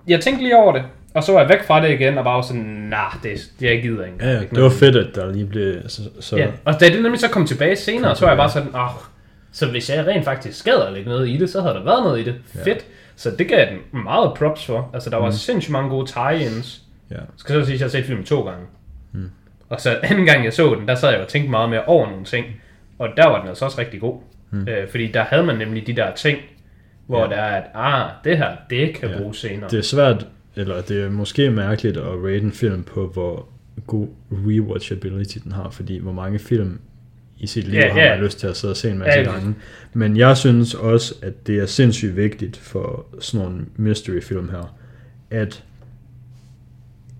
jeg tænkte lige over det, og så var jeg væk fra det igen, og bare sådan, nah, det, det jeg gider ikke. Ja, ja, det var fedt, at der lige blev... Så, så Ja, og da det nemlig så kom tilbage senere, Kom så var jeg bare sådan, åh, så hvis jeg rent faktisk skader lægge noget i det, så havde der været noget i det. Ja. Fedt. Så det gav den meget props for. Altså, der var Mm. sindssygt mange gode tie-ins. ja. Skal så sige, at jeg har set filmen to gange. Mm. Og så anden gang jeg så den, der sad jeg og tænkte meget mere over nogle ting. Og der var den altså også rigtig god. Mm. Øh, fordi der havde man nemlig de der ting, hvor Ja. der er, at ah, det her, det kan Ja. bruges senere. Det er svært, eller det er måske mærkeligt at rate en film på, hvor god rewatchability den har, fordi hvor mange film i sit liv Ja, har ja. man lyst til at sidde og se en masse Ja, gange. Men jeg synes også, at det er sindssygt vigtigt for sådan nogle mystery film her, at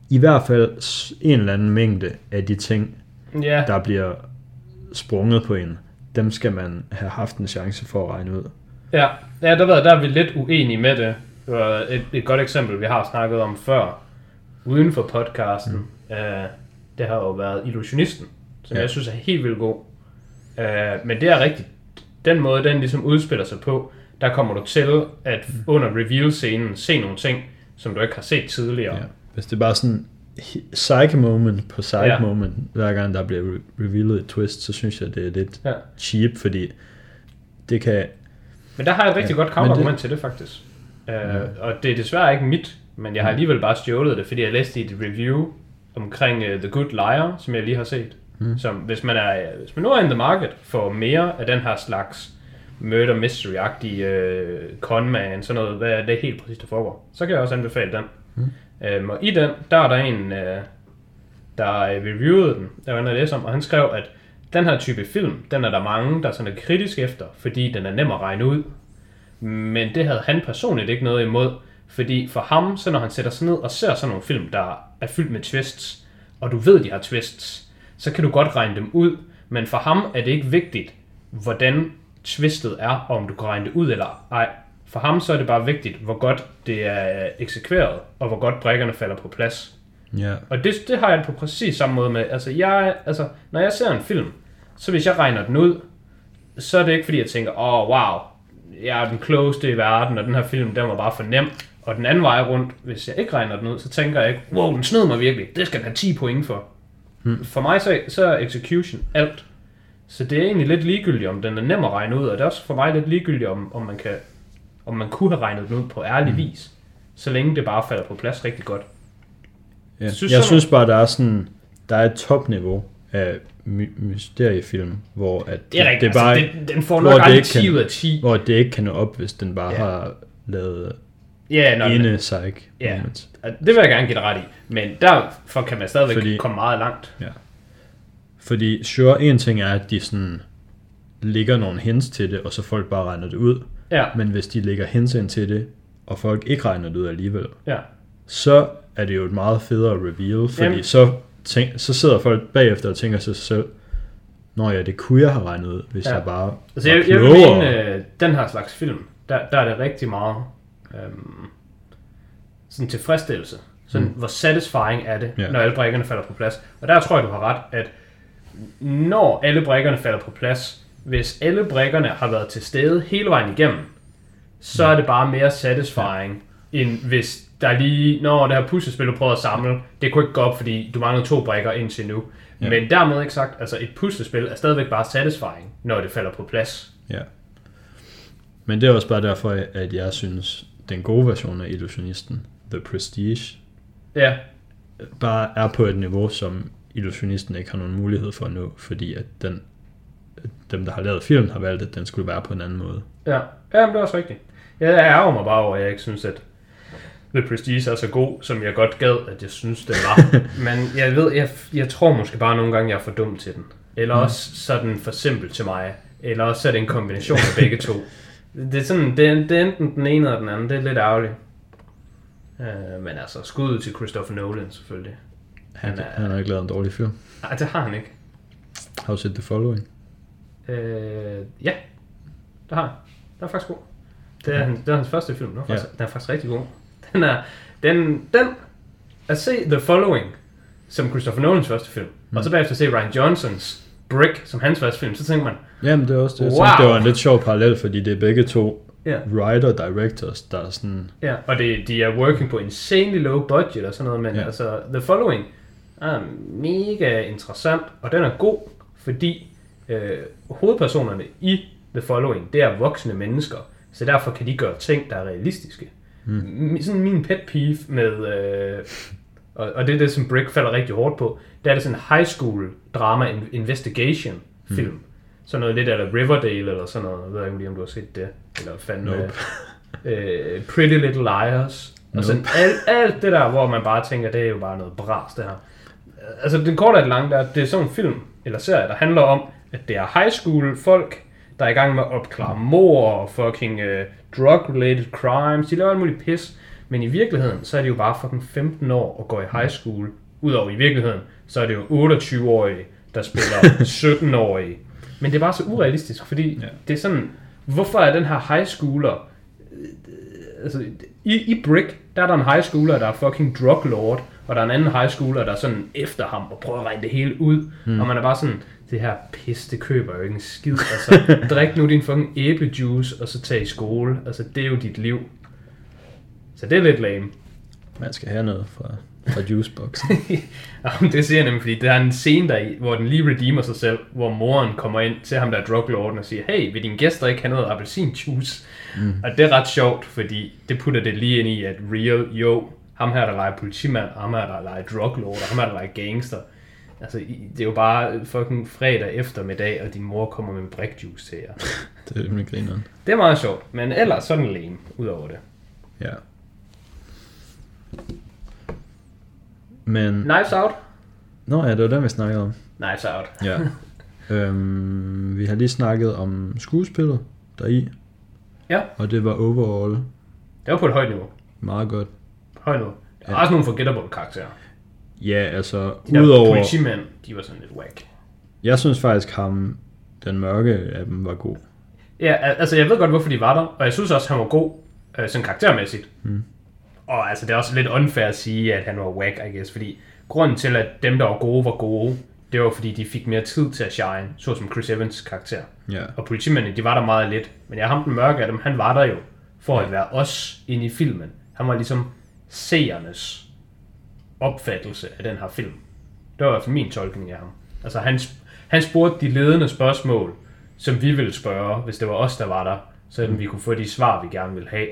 i hvert fald en eller anden mængde af de ting, ja, der bliver sprunget på en, dem skal man have haft en chance for at regne ud. Ja, ja der, ved, jeg, der er vi lidt uenige med det. Det var et, et godt eksempel, vi har snakket om før, uden for podcasten. Mm. Uh, det har jo været Illusionisten, som ja. Jeg synes er helt vildt god. Uh, men det er rigtigt. Den måde, den ligesom udspiller sig på, der kommer du til at Mm. under reveal-scenen se nogle ting, som du ikke har set tidligere. Ja. Hvis det er bare sådan psyche moment på psyche Ja. ja. moment, hver gang der bliver re- revealet et twist, så synes jeg, det er lidt Ja. cheap, fordi det kan... Men der har jeg et rigtig Ja, godt counterargument men det- til det faktisk. Uh, ja. Og det er desværre ikke mit, men jeg har alligevel bare stjålet det, fordi jeg læste i et review omkring uh, The Good Liar, som jeg lige har set. Mm. Som hvis man, er, hvis man nu er in the market for mere af den her slags murder mystery-agtige uh, conman, sådan noget, hvad er det helt præcis, der foregår, så kan jeg også anbefale den. Mm. Um, og i den, der er der en, uh, der øh, reviewede den, der var inde at læse om, og han skrev, at den her type film, den er der mange, der sådan er kritisk efter, fordi den er nem at regne ud. Men det havde han personligt ikke noget imod, fordi for ham, så når han sætter sig ned og ser sådan nogle film, der er fyldt med twists, og du ved, de har twists, så kan du godt regne dem ud, men for ham er det ikke vigtigt, hvordan twistet er, og om du kan regne det ud eller ej. For ham så er det bare vigtigt, hvor godt det er eksekveret, og hvor godt brækkerne falder på plads. Ja. Og det, det har jeg på præcis samme måde med. Altså, jeg, altså, når jeg ser en film, så hvis jeg regner den ud, så er det ikke fordi, jeg tænker, åh, oh, wow, jeg er den klogeste i verden, og den her film, den var bare for nem. Og den anden vej rundt, hvis jeg ikke regner den ud, så tænker jeg ikke, wow, den snød mig virkelig, det skal den have 10 point for. Hmm. For mig så, så er execution alt. Så det er egentlig lidt ligegyldigt, om den er nem at regne ud, og det er også for mig lidt ligegyldigt, om, om man kan om man kunne have regnet den ud på ærlig vis, så længe det bare falder på plads rigtig godt. Ja. Synes jeg synes bare, der er sådan, der er et topniveau af my- mysteriefilm, hvor at Det er rigtigt, det er bare, altså, det, den får nok det aldrig ikke 10 kan- ud af 10. hvor det ikke kan nå op, hvis den bare Ja. ja. har lavet Ja, den, ene psych Ja. moments. og det vil jeg gerne give dig ret i, men derfor kan man stadigvæk Fordi... Komme meget langt. Fordi sure, en ting er, at de sådan lægger nogle hints til det, og så folk bare regner det ud. Ja, Men hvis de lægger hints ind til det, og folk ikke regner det ud alligevel, ja. så er det jo et meget federe reveal, fordi Jamen. så, tænk, så sidder folk bagefter og tænker sig selv, Nå ja, det kunne jeg have regnet ud, hvis Ja. ja. jeg bare Altså, jeg, jeg vil klogere." mene, øh, den her slags film, der, der er det rigtig meget øhm, sådan tilfredsstillelse. Sådan, mm. hvor satisfying er det, ja. Ja. når alle brækkerne falder på plads. Og der tror jeg, du har ret, at når alle brækkerne falder på plads, hvis alle brækkerne har været til stede hele vejen igennem, så er det bare mere satisfying, end hvis der lige, når det her puslespil, du prøver at samle, det kunne ikke gå op, fordi du mangler to brækker indtil nu. Ja. Men dermed ikke sagt, altså et puslespil er stadigvæk bare satisfying, når det falder på plads. Ja. Men det er også bare derfor, at jeg synes, den gode version af Illusionisten, The Prestige, Ja, bare er på et niveau, som Illusionisten ikke har nogen mulighed for nå, fordi at den, dem, der har lavet filmen, har valgt, at den skulle være på en anden måde. ja. Ja, men det er også rigtigt. Jeg ærger mig bare over, at jeg ikke synes, at The Prestige er så god, som jeg godt gad, at jeg synes, den var. men jeg ved, jeg, jeg tror måske bare nogle gange, jeg er for dum til den. Eller mm. også så er den for simpel til mig. Eller også så er det en kombination af begge to. Det er, sådan, det, er, det er enten den ene eller den anden. Det er lidt ærgerligt. Uh, men altså, skud til Christopher Nolan selvfølgelig. Han, Han er- han har ikke lavet en dårlig film. Nej, det har han ikke. Har du set The Following? Øh, ja, det har han. Den er faktisk god. Det er, hans, det er hans første film. Den er, faktisk, ja. den er faktisk rigtig god. Den er, den, den, at se The Following, som Christopher Nolans første film, mm. og så bagefter se Ryan Johnsons Brick, som hans første film, så tænker man, Jamen, det er også det. Jeg Wow. synes, det var en lidt sjov parallel, fordi det er begge to ja, writer-directors, der er sådan... ja. og det, de er working på insanely low budget og sådan noget, men. Ja. altså, The Following er mega interessant, og den er god, fordi øh, hovedpersonerne i The Following, det er voksne mennesker, så derfor kan de gøre ting, der er realistiske. Mm. Sådan min pet peeve med, øh, og, og det er det, som Brick falder rigtig hårdt på, det er det sådan en high school drama in- investigation film. Mm. Sådan noget lidt eller Riverdale eller sådan noget. Jeg ved ikke lige, om du har set det. Eller fandme Nope. øh, Pretty Little Liars. Og Nope. sådan alt, alt det der, hvor man bare tænker, det er jo bare noget bras, det her. Altså, den korte det lange, der, det er sådan en film, eller serie, der handler om, at det er high school folk, der er i gang med at opklare mord og fucking uh, drug-related crimes. De laver alt muligt pis. Men i virkeligheden, så er de jo bare fucking 15 år og går i high school. Udover i virkeligheden, så er det jo 28-årige, der spiller 17-årige. Men det er bare så urealistisk, fordi ja. Ja. det er sådan, hvorfor er den her high schooler altså, i, i Brick, der er der en high schooler, der er fucking drug lord, og der er en anden high schooler, der er sådan efter ham og prøver at regne det hele ud. Mm. Og man er bare sådan, det her pis, det køber jo ikke en skid. Altså, drik nu din fucking æblejuice, og så tag i skole. Altså, det er jo dit liv. Så det er lidt lame. Man skal have noget fra, fra juiceboxen. Jamen, det siger jeg nemlig, fordi der er en scene der i, hvor den lige redeemer sig selv, hvor moren kommer ind til ham, der er druglorden, og siger, hey, vil dine gæster ikke have noget appelsinjuice? Mm. Og det er ret sjovt, fordi det putter det lige ind i, at real, jo, ham her, der leger politimand, ham her, der leger druglord, og ham her, der leger gangster. Altså, det er jo bare fucking fredag eftermiddag, og din mor kommer med en brikjuice til jer. det er rimelig grineren. Det er meget sjovt, men ellers så er den lame, udover det. Ja. Men... Knives Out? Nå ja, det var den, vi snakkede om. Knives Out. Ja. øhm, vi har lige snakket om skuespillet deri, Ja, og det var overall det var på et højt niveau. meget godt. Højt niveau. Der er Ja. også nogle forgettable karakterer. Ja, altså, De udover... politimænd, de var sådan lidt whack. Jeg synes faktisk, ham, den mørke af dem, var god. Ja, al- altså jeg ved godt, hvorfor de var der, og jeg synes også, han var god, øh, sådan karaktermæssigt. Mm. Og altså, det er også lidt unfair at sige, at han var whack, I guess, fordi grunden til, at dem, der var gode, var gode, det var, fordi de fik mere tid til at shine, såsom Chris Evans karakter. Ja. Og politimændene, de var der meget lidt. Men jeg ham den mørke af dem, han var der jo, for at være os inde i filmen. Han var ligesom seernes opfattelse af den her film. Det var i hvert fald min tolkning af ham. Altså han, han spurgte de ledende spørgsmål, som vi ville spørge, hvis det var os, der var der, så vi kunne få de svar, vi gerne ville have.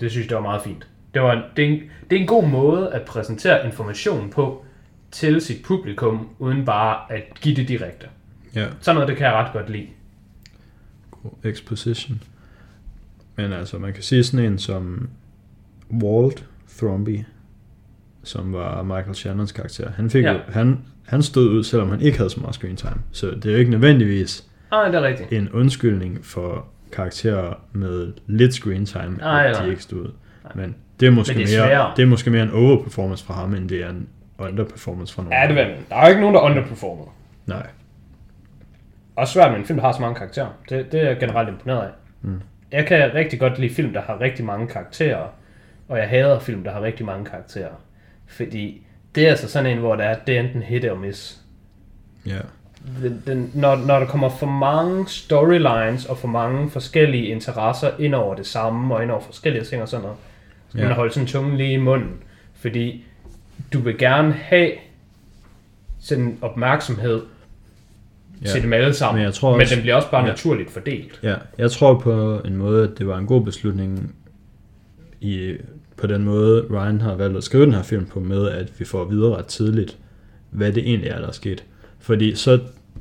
Det synes jeg, det var meget fint. Det, var en, det, er en, det er en god måde at præsentere information på til sit publikum, uden bare at give det direkte. Ja, Sådan noget, det kan jeg ret godt lide. god exposition. Men altså, man kan sige sådan en som Walt Thromby, som var Michael Shannons karakter. Han, fik Ja. ja. han, han stod ud, selvom han ikke havde så meget screen time. Så det er jo ikke nødvendigvis Nej, det er rigtigt. en undskyldning for karakterer med lidt screen time, Nej, at de ikke stod ud. Men det er måske, Men det er mere, det er måske mere en overperformance fra ham, end det er en underperformance fra nogen. Ja, det var Der er jo ikke nogen, der underperformer. Nej. Også svært med en film, der har så mange karakterer. Det, det er jeg generelt imponeret af. Mm. Jeg kan rigtig godt lide film, der har rigtig mange karakterer. Og jeg hader film, der har rigtig mange karakterer. Fordi det er altså sådan en, hvor der er, det er enten hit eller miss. Ja. Den, den, når, når der kommer for mange storylines og for mange forskellige interesser ind over det samme, og ind over forskellige ting og sådan noget, så Ja. man holde sådan tungen lige i munden. Fordi du vil gerne have sådan opmærksomhed Ja. til dem alle sammen. Men jeg tror men også- den bliver også bare ja. naturligt fordelt. Ja, jeg tror på en måde, at det var en god beslutning i, på den måde, Ryan har valgt at skrive den her film på, med at vi får at vide ret tidligt, hvad det egentlig er, der er sket. Fordi så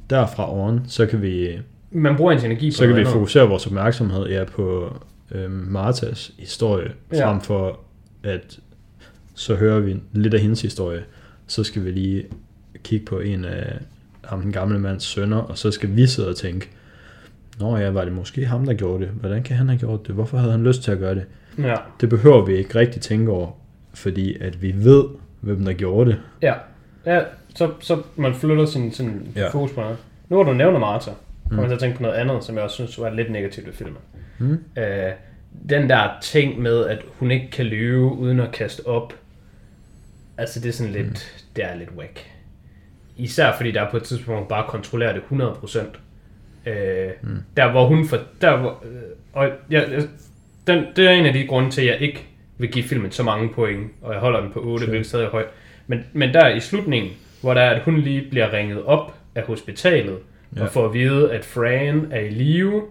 derfra oven, så kan vi, Man bruger ens energi på så kan vi fokusere vores opmærksomhed ja, på øhm, Martas historie, ja. frem for at så hører vi lidt af hendes historie, så skal vi lige kigge på en af ham, den gamle mands sønner, og så skal vi sidde og tænke, Nå ja, var det måske ham, der gjorde det? Hvordan kan han have gjort det? Hvorfor havde han lyst til at gøre det? Ja. Det behøver vi ikke rigtig tænke over, fordi at vi ved, hvem der gjorde det. ja. Ja, så, så man flytter sin, sin ja. Fokus på noget. Nu har du nævnt Martha, kommer Mm. til at tænke på noget andet, som jeg også synes var lidt negativt ved filmen. Mm. Øh, den der ting med, at hun ikke kan løbe uden at kaste op, altså det er sådan lidt, mm. det er lidt whack. Især fordi der er på et tidspunkt, hvor hun bare kontrollerer det 100%. Øh, mm. Der hvor hun for, der hvor, øh, og jeg, jeg, den, det er en af de grunde til, at jeg ikke vil give filmen så mange point, og jeg holder den på 8, Sure. hvilket stadig er højt. Men, men der i slutningen, hvor der er, at hun lige bliver ringet op af hospitalet, ja. Og får at vide, at Fran er i live,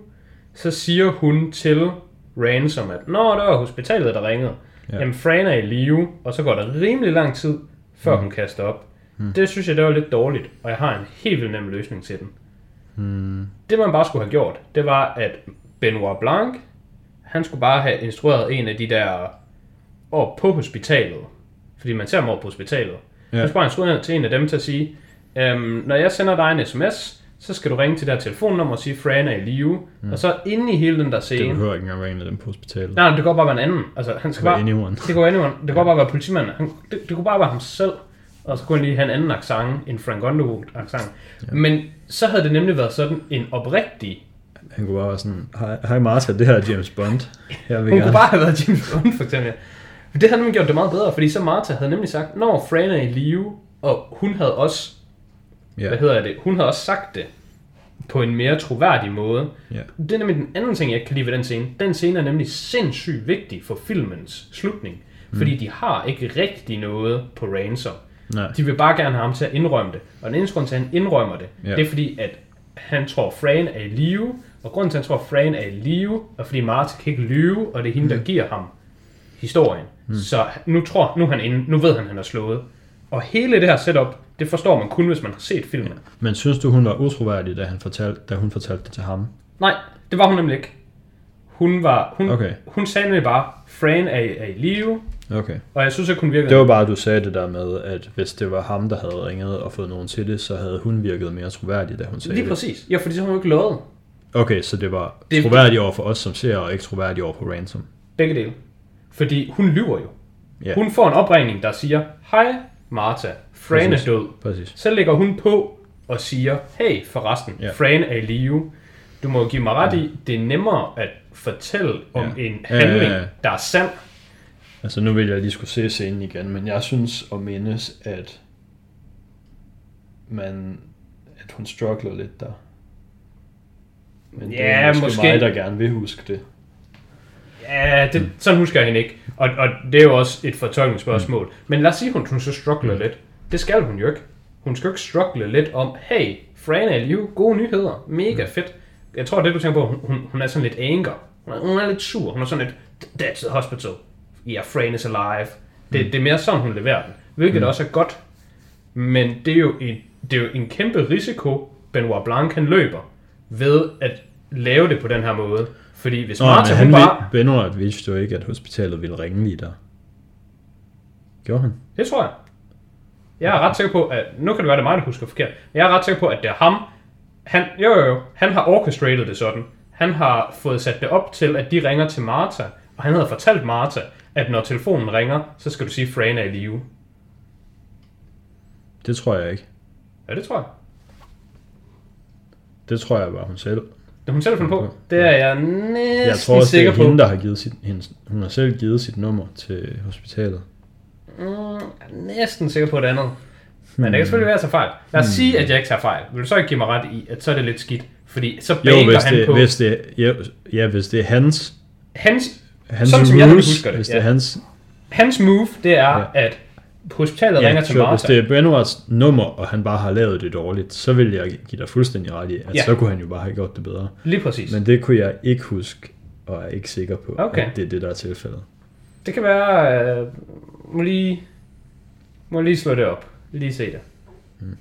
så siger hun til Ransom, at Nå, det var hospitalet, der ringede. Ja. Jamen, Fran er i live, og så går der rimelig lang tid, før mm. hun kaster op. Mm. Det synes jeg, det var lidt dårligt, og jeg har en helt vildt nem løsning til den. Mm. Det, man bare skulle have gjort, det var, at Benoit Blanc, han skulle bare have instrueret en af de der år på hospitalet, fordi man ser dem over på hospitalet. Ja. Han skulle bare instruere til en af dem til at sige, øhm, når jeg sender dig en sms, så skal du ringe til det her telefonnummer og sige, Fran er i live. Mm. Og så inde i hele den der Det scene... behøver ikke engang være en af dem på hospitalet. Nej, nej, det går bare være en anden. Altså, han skal Det var bare... anyone. Det kunne anyone. Det kunne bare være politimanden. Han, det, det kunne bare være ham selv. Og så kunne han lige have en anden accent, en Frank Underwood accent. Ja. Men så havde det nemlig været sådan en oprigtig... Han kunne bare være sådan, hej, hej Martha, det her er James Bond. Jeg vil Hun gerne. kunne bare have været James Bond, for eksempel. Det havde nemlig gjort det meget bedre, fordi så Martha havde nemlig sagt, når Fran er i live, og hun havde også, ja. Hvad hedder det, hun havde også sagt det på en mere troværdig måde. Ja. Det er nemlig den anden ting, jeg ikke kan lide ved den scene. Den scene er nemlig sindssygt vigtig for filmens slutning. Fordi de har ikke rigtig noget på Ransom. Nej. De vil bare gerne have ham til at indrømme det. Og den eneste grund til, at han indrømmer det. Ja. det er fordi, at han tror, Fran er i live. Og grunden til, at han tror, Fran er i live, er fordi Martha kan ikke lyve, og det er hende, der giver ham historien. Mm. Så nu, tror, nu, han inde, nu ved han, at han er slået. Og hele det her setup, det forstår man kun, hvis man har set filmen. Ja. Men synes du, hun var utroværdig, da, han fortalte, da hun fortalte det til ham? Nej, det var hun nemlig ikke. Hun, var, hun, Okay. hun sagde nemlig bare, Fran er, er i live, Okay. og jeg synes ikke, hun virkede... Det var bare, at du sagde det der med, at hvis det var ham, der havde ringet og fået nogen til det, så havde hun virket mere troværdig, da hun sagde Lige det. præcis. Ja, fordi så har hun jo ikke lovet. Okay, så det var Det- troværdigt over for os som ser, og ikke troværdigt over for Ransom. Begge dele. Fordi hun lyver jo. Ja. Hun får en opringning, der siger, hej, Martha. Fran er Præcis. død. Præcis. Så lægger hun på og siger, hey forresten, Ja. ja. Fran er i live. Du må give mig ret i, det er nemmere at fortælle om Ja. en Ja, ja, ja. handling, der er sand. Altså nu vil jeg lige skulle se scenen igen, men jeg synes og mindes, at man, at hun struggler lidt der. Men det Ja, er måske, måske. mig, der gerne vil huske det. Ja, det, sådan husker jeg hende ikke. Og, og det er jo også et fortolkningsspørgsmål. Mm. Men lad os sige, hun, hun så struggler mm. lidt. Det skal hun jo ikke. Hun skal jo ikke struggle lidt om, hey, Fran er i live, gode nyheder, mega fedt. Jeg tror, det du tænker på, hun, hun, hun er sådan lidt anger. Hun er, hun er lidt sur. Hun er sådan lidt, that's the hospital. Yeah, Fran is alive. Det, det er mere sådan, hun leverer den. Hvilket mm. også er godt. Men det er, jo en, det er jo en kæmpe risiko, Benoit Blanc han løber, ved at lave det på den her måde. Fordi hvis Nå, Martha, han bare... Benoit vidste jo ikke, at hospitalet ville ringe lige der. Gjorde han? Det tror jeg. Jeg er ret sikker på, at... Nu kan det være, det er mig, der husker forkert. Men jeg er ret sikker på, at det er ham. Han, jo, jo, jo. Han har orchestrated det sådan. Han har fået sat det op til, at de ringer til Martha. Og han havde fortalt Martha, at når telefonen ringer, så skal du sige, Fran er i live. Det tror jeg ikke. Ja, det tror jeg. Det tror jeg var hun selv. Det hun selv fundet på. Det er jeg næsten Jeg tror også, det sikker er på. hende, der har givet sit, hendes, hun har selv givet sit nummer til hospitalet. Mm, jeg er næsten sikker på det andet. Men det kan selvfølgelig være, at jeg fejl. Lad os Hmm. sige, at jeg ikke tager fejl. Vil du så ikke give mig ret i, at så er det lidt skidt? Fordi så Jo, banker hvis han det, på hvis det, ja, ja, hvis det er hans, hans, hans Sådan som jeg husker det, hvis ja. det er hans, hans move, det er, Ja. at hospitalet ja, ringer til sure, hvis Martha. det er Benoits nummer, og han bare har lavet det dårligt, så vil jeg give dig fuldstændig ret i, at Ja. så kunne han jo bare have gjort det bedre. Lige præcis. Men det kunne jeg ikke huske, og er ikke sikker på, Okay. at det er det, der er tilfældet. Det kan være... Øh, må lige... Må lige slå det op. Lige se det. Hmm.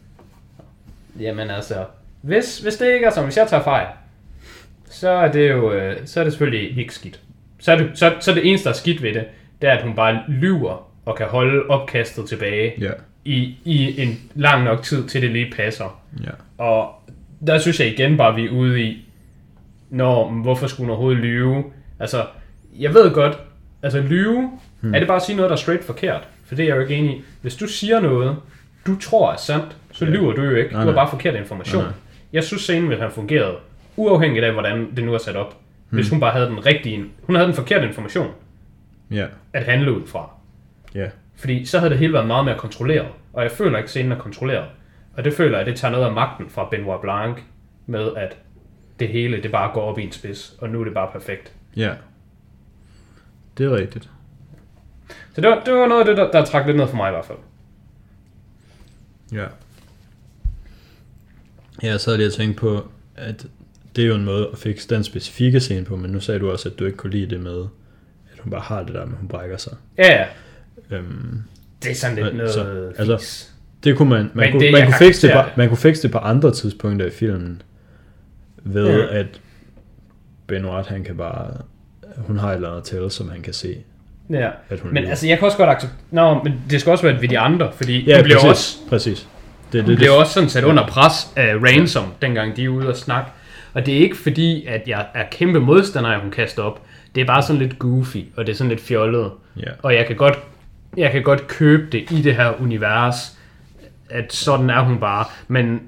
Jamen altså... Hvis, hvis det ikke er som, hvis jeg tager fejl, så er det jo... Øh, så er det selvfølgelig ikke skidt. Så er det, så, så er det eneste, der er skidt ved det, det er, at hun bare lyver og kan holde opkastet tilbage Ja, i, i en lang nok tid, til det lige passer. ja. Og der synes jeg igen bare, vi er ude i, når, hvorfor skulle hun overhovedet lyve? Altså, jeg ved godt, altså lyve, hmm. er det bare at sige noget, der er straight forkert? For det er jeg jo ikke enig i. Hvis du siger noget, du tror er sandt, så Ja. lyver du jo ikke. Nej, Du har bare forkert information. Nej. Jeg synes, scenen ville have fungeret, uafhængigt af, hvordan det nu er sat op. Hvis Hmm. hun bare havde den rigtige, hun havde den forkerte information Ja, at handle ud fra. Ja. Fordi så havde det hele været meget mere kontrolleret. Og jeg føler ikke, scenen er kontrolleret. Og det føler jeg, at det tager noget af magten fra Benoit Blanc med, at det hele, det bare går op i en spids, og nu er det bare perfekt. Ja. Det er rigtigt. Så det var, det var noget af det, der, der trak lidt ned for mig i hvert fald. Ja. Ja, så havde jeg tænkt på, at det er jo en måde at fikse den specifikke scene på, men nu sagde du også, at du ikke kunne lide det med, at hun bare har det der at hun brækker sig. Ja, ja. Øhm, Det er sådan lidt noget så, så, altså- det kunne man, man, Men kunne, det- man, kunne fikse det på, det. man kunne fikse det på andre tidspunkter i filmen, ved Ja. at Benoit, han kan bare, hun har et eller andet til, som han kan se, Ja. at hun Men lyver. altså, jeg kan også godt acceptere... Nå, men det skal også være ved de andre, fordi ja, hun bliver præcis, også præcis. Det, Hun det, bliver det, også sådan sat under pres af Ransom, dengang de er ude og snakke. Og det er ikke fordi, at jeg er kæmpe modstander af, hun kaster op. Det er bare sådan lidt goofy, og det er sådan lidt fjollet. ja. Og jeg kan godt, jeg kan godt købe det i det her univers, at sådan er hun bare. Men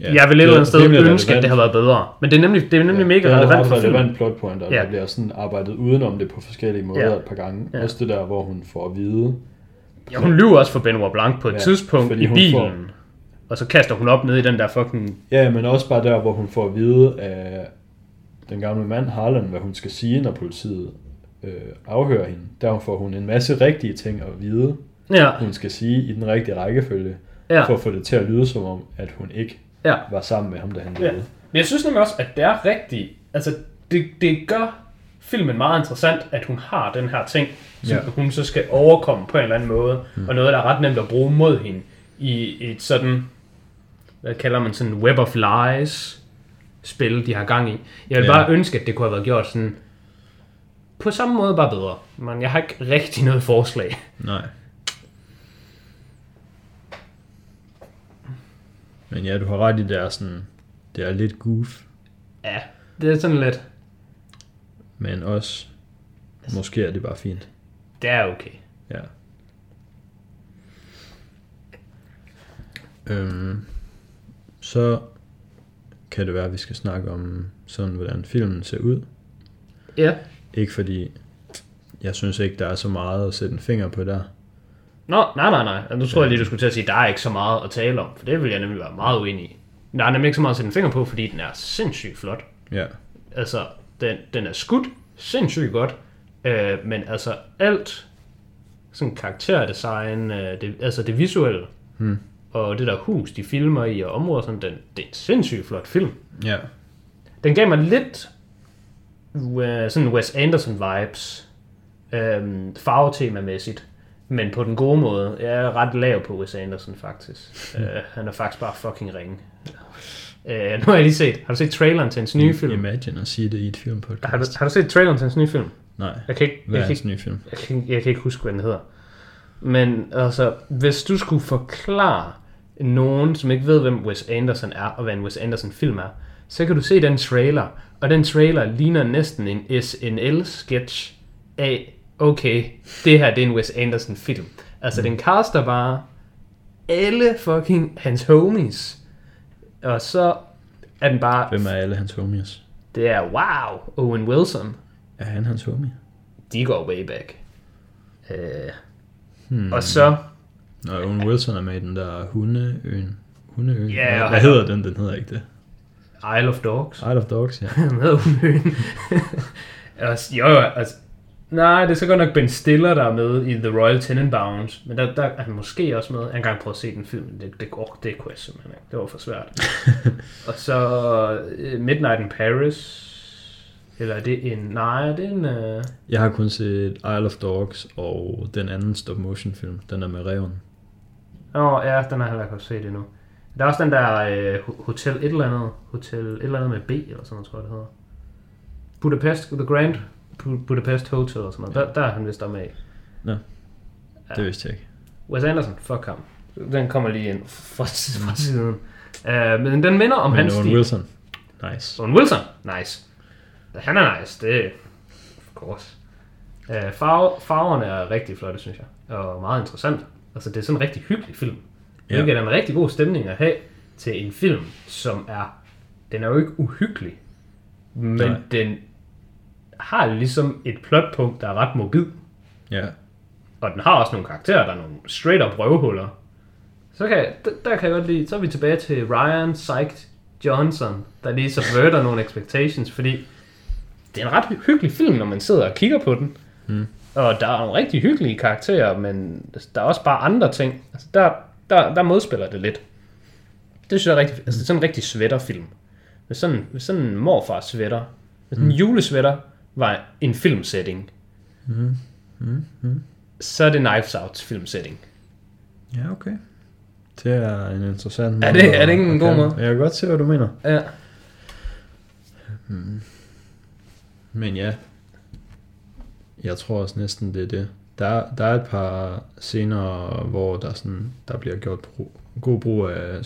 Ja, jeg vil et det eller er andet sted ønske, at relevant. det havde været bedre. Men det er nemlig, det er nemlig mega det er relevant for filmen. relevant plot point, og Ja. der bliver sådan arbejdet udenom det på forskellige måder Ja. et par gange. Ja. Også det der, hvor hun får at vide, Ja, hun lyver også for Benoit Blanc på et Ja, tidspunkt i bilen. får- Og så kaster hun op ned i den der fucking... ja, men også bare der, hvor hun får at vide af den gamle mand Harlan, hvad hun skal sige, når politiet øh, afhører hende. Der får hun en masse rigtige ting at vide, Ja, hun skal sige i den rigtige rækkefølge, ja, for at få det til at lyde som om, at hun ikke ja. var sammen med ham, da han Ja. døde. Men jeg synes nemlig også, at det er rigtigt. Altså, det, det gør filmen meget interessant, at hun har den her ting, som Ja. hun så skal overkomme på en eller anden måde, mm. og noget, der er ret nemt at bruge mod hende i et sådan, hvad kalder man sådan, web of lies spil, de har gang i. Jeg vil Ja. bare ønske, at det kunne have været gjort sådan, på samme måde bare bedre. Men jeg har ikke rigtig noget forslag. Nej. Men ja, du har ret i, det er sådan, det er lidt goof, Ja, det er sådan lidt, men også, måske er det bare fint. det er okay. Ja. Øhm, så kan det være, at vi skal snakke om sådan, hvordan filmen ser ud. Ja. Ikke fordi, jeg synes ikke, der er så meget at sætte en finger på der. Nå, nej, nej, nej. Nu tror jeg lige, du skulle til at sige, at der er ikke så meget at tale om, for det vil jeg nemlig være meget uenig i. Der er nemlig ikke så meget at sætte en finger på, fordi den er sindssygt flot. Ja, Altså, den, den er skudt sindssygt godt, øh, men altså alt, sådan karakterdesign, øh, det, altså det visuelle, Hmm. og det der hus, de filmer i, og områder, sådan, den, det er en sindssygt flot film. ja, Den gav mig lidt sådan Wes Anderson vibes, øh, farvetemamæssigt, men på den gode måde. Jeg er ret lav på Wes Anderson faktisk. øh, han er faktisk bare fucking ringe. Øh, nu har jeg lige set, har du set traileren til hans nye film? Imagine at sige det i et filmpodcast. Har du, har du set traileren til hans nye film? Nej, Jeg kan ikke, hvad er jeg hans nye film? jeg kan, ikke- jeg kan ikke huske, hvad den hedder. Men altså, hvis du skulle forklare nogen, som ikke ved, hvem Wes Anderson er, og hvad en Wes Anderson film er, så kan du se den trailer, og den trailer ligner næsten en SNL-sketch af, okay, det her det er en Wes Anderson film. Altså, den caster bare alle fucking hans homies, og så er den bare, Hvem er alle hans homies? det er wow, Owen Wilson, Er han hans homie? de går way back. Øh, Hmm. og så, Nå, Owen Wilson er med i den der hundeøen. Hundeøen? Ja, hvad, og hvad hedder den? Den hedder ikke det. Isle of Dogs. Isle of Dogs, ja. med Unøen. Altså, jo, altså, nej, det er så godt nok Ben Stiller, der er med i The Royal Tenenbaums, men der, der er han måske også med. Jeg har engang prøvet at se den film, men det, det, går, det kunne jeg simpelthen ikke. Det var for svært. og så uh, Midnight in Paris, eller er det en, nej, det er en, uh, Jeg har kun set Isle of Dogs og den anden stop motion film. Den er med reven. Åh, ja, den har jeg heller ikke set endnu. Der er også den der uh, Hotel et eller andet, Hotel et eller andet med B, eller sådan noget, tror jeg, det hedder. Budapest, The Grand Bu- Budapest Hotel, eller sådan noget. Der, der er han vist der med. Nå, Ja. det vidste jeg ikke. Wes Anderson, fuck ham. Den kommer lige ind fra, fra siden. Uh, men den minder om Men hans Owen stil. Wilson. Nice. Owen Wilson, nice. Han er nice, det er of course. Uh, farve, farverne er rigtig flotte, synes jeg. Og meget interessant. Altså, det er sådan en rigtig hyggelig film. Ja. Det er en rigtig god stemning at have til en film, som er... Den er jo ikke uhyggelig, men Nej. Den har ligesom et plotpunkt, der er ret mobil. Ja. Og den har også nogle karakterer, der er nogle straight up røvhuller. Så kan der, der kan jeg godt lide, så er vi tilbage til Ryan Sykes Johnson, der lige subverter nogle expectations, fordi det er en ret hy- hyggelig film, når man sidder og kigger på den. Mm. Og der er nogle rigtig hyggelige karakterer, men der er også bare andre ting. Altså, der, der, der modspiller det lidt. Det synes jeg er rigtig, altså, det er sådan en rigtig sweaterfilm. Hvis sådan, hvis sådan en morfar sweater, hvis en julesweater var en filmsetting, Mm. Mm. Mm. så er det Knives Out filmsetting. Ja, okay. Det er en interessant Er måde det- er det ikke en god måde? Jeg kan godt se, hvad du mener. Ja. Men ja, jeg tror også næsten, det er det. Der, der er et par scener, hvor der, sådan, der bliver gjort brug, god brug af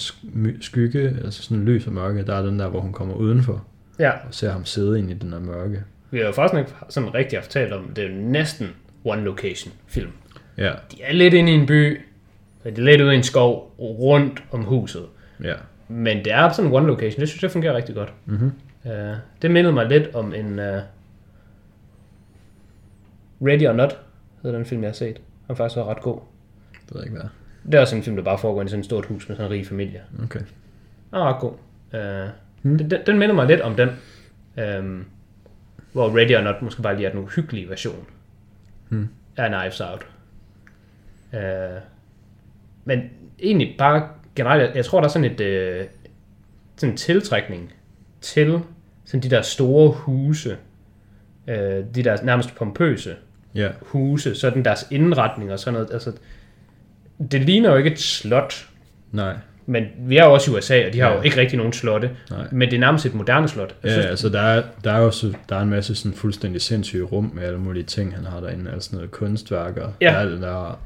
skygge, altså sådan lys og mørke. Der er den der, hvor hun kommer udenfor Ja, og ser ham sidde ind i den der mørke. vi har jo faktisk ikke sådan rigtig haft talt om, det er næsten one location film. Ja, De er lidt inde i en by, og de er lidt ude i en skov, rundt om huset. ja. Men det er sådan one location, det synes jeg fungerer rigtig godt. Mm-hmm. Uh, det mindede mig lidt om en uh, Ready or Not, hedder den film, jeg har set. Har faktisk været ret god. Det ved jeg ikke hvad. Det er også en film, der bare foregår i sådan et stort hus med sådan en rig familie. Okay. Er ret god. Uh, Hmm. den, den, minder mig lidt om den. Um, hvor Ready or Not måske bare lige er den uhyggelige version Hmm. af Knives Out. Uh, men egentlig bare generelt, jeg, tror, der er sådan et uh, sådan en tiltrækning til sådan de der store huse, uh, de der nærmest pompøse Ja, huse, sådan deres indretning og sådan noget. Altså, det ligner jo ikke et slot, nej. men vi er jo også i USA, og de har Ja. jo ikke rigtig nogen slotte. Nej. Men det er nærmest et moderne slot. Jeg Ja, synes, altså der er, der er jo så, der er en masse sådan fuldstændig sindssyge rum med alle mulige ting, han har derinde, altså noget kunstværker. Ja. Der er der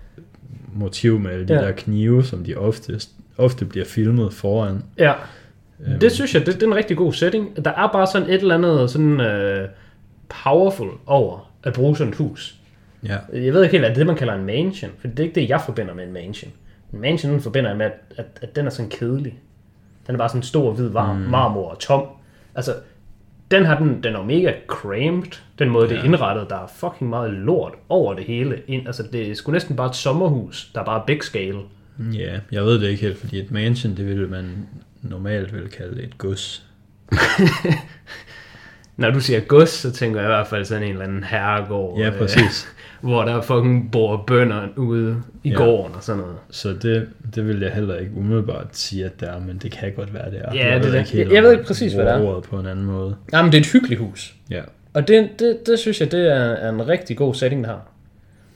motiv med alle de Ja. der knive, som de ofte, ofte bliver filmet foran. ja, Øhm, det synes jeg, det, det er en rigtig god setting. Der er bare sådan et eller andet sådan uh, powerful over at bruge sådan et hus. Ja, Jeg ved ikke helt, er det det, man kalder en mansion? For det er ikke det, jeg forbinder med en mansion. Mansion den forbinder jeg med, at, at, at den er sådan kedelig. Den er bare sådan en stor, hvid, varm mm. marmor og tom. Altså, den her, den, den er mega cramped, den måde, ja. det er indrettet. Der er fucking meget lort over det hele. Ind, altså, det er sgu næsten bare et sommerhus, der er bare big scale. Ja, jeg ved det ikke helt, fordi et mansion, det ville man normalt vil kalde et gods. Når du siger gods, så tænker jeg i hvert fald sådan en eller anden herregård. Ja, præcis. Øh, hvor der fucking bor bønder ude i ja. gården og sådan noget. Så det, det vil jeg heller ikke umiddelbart sige, at det er, men det kan godt være, det er. Ja, jeg det ved er- ikke helt, jeg om ved ikke præcis, hvad det er. ordet på en anden måde. Jamen, det er et hyggeligt hus. Ja. Og det, det, det synes jeg, det er, en rigtig god setting, der har.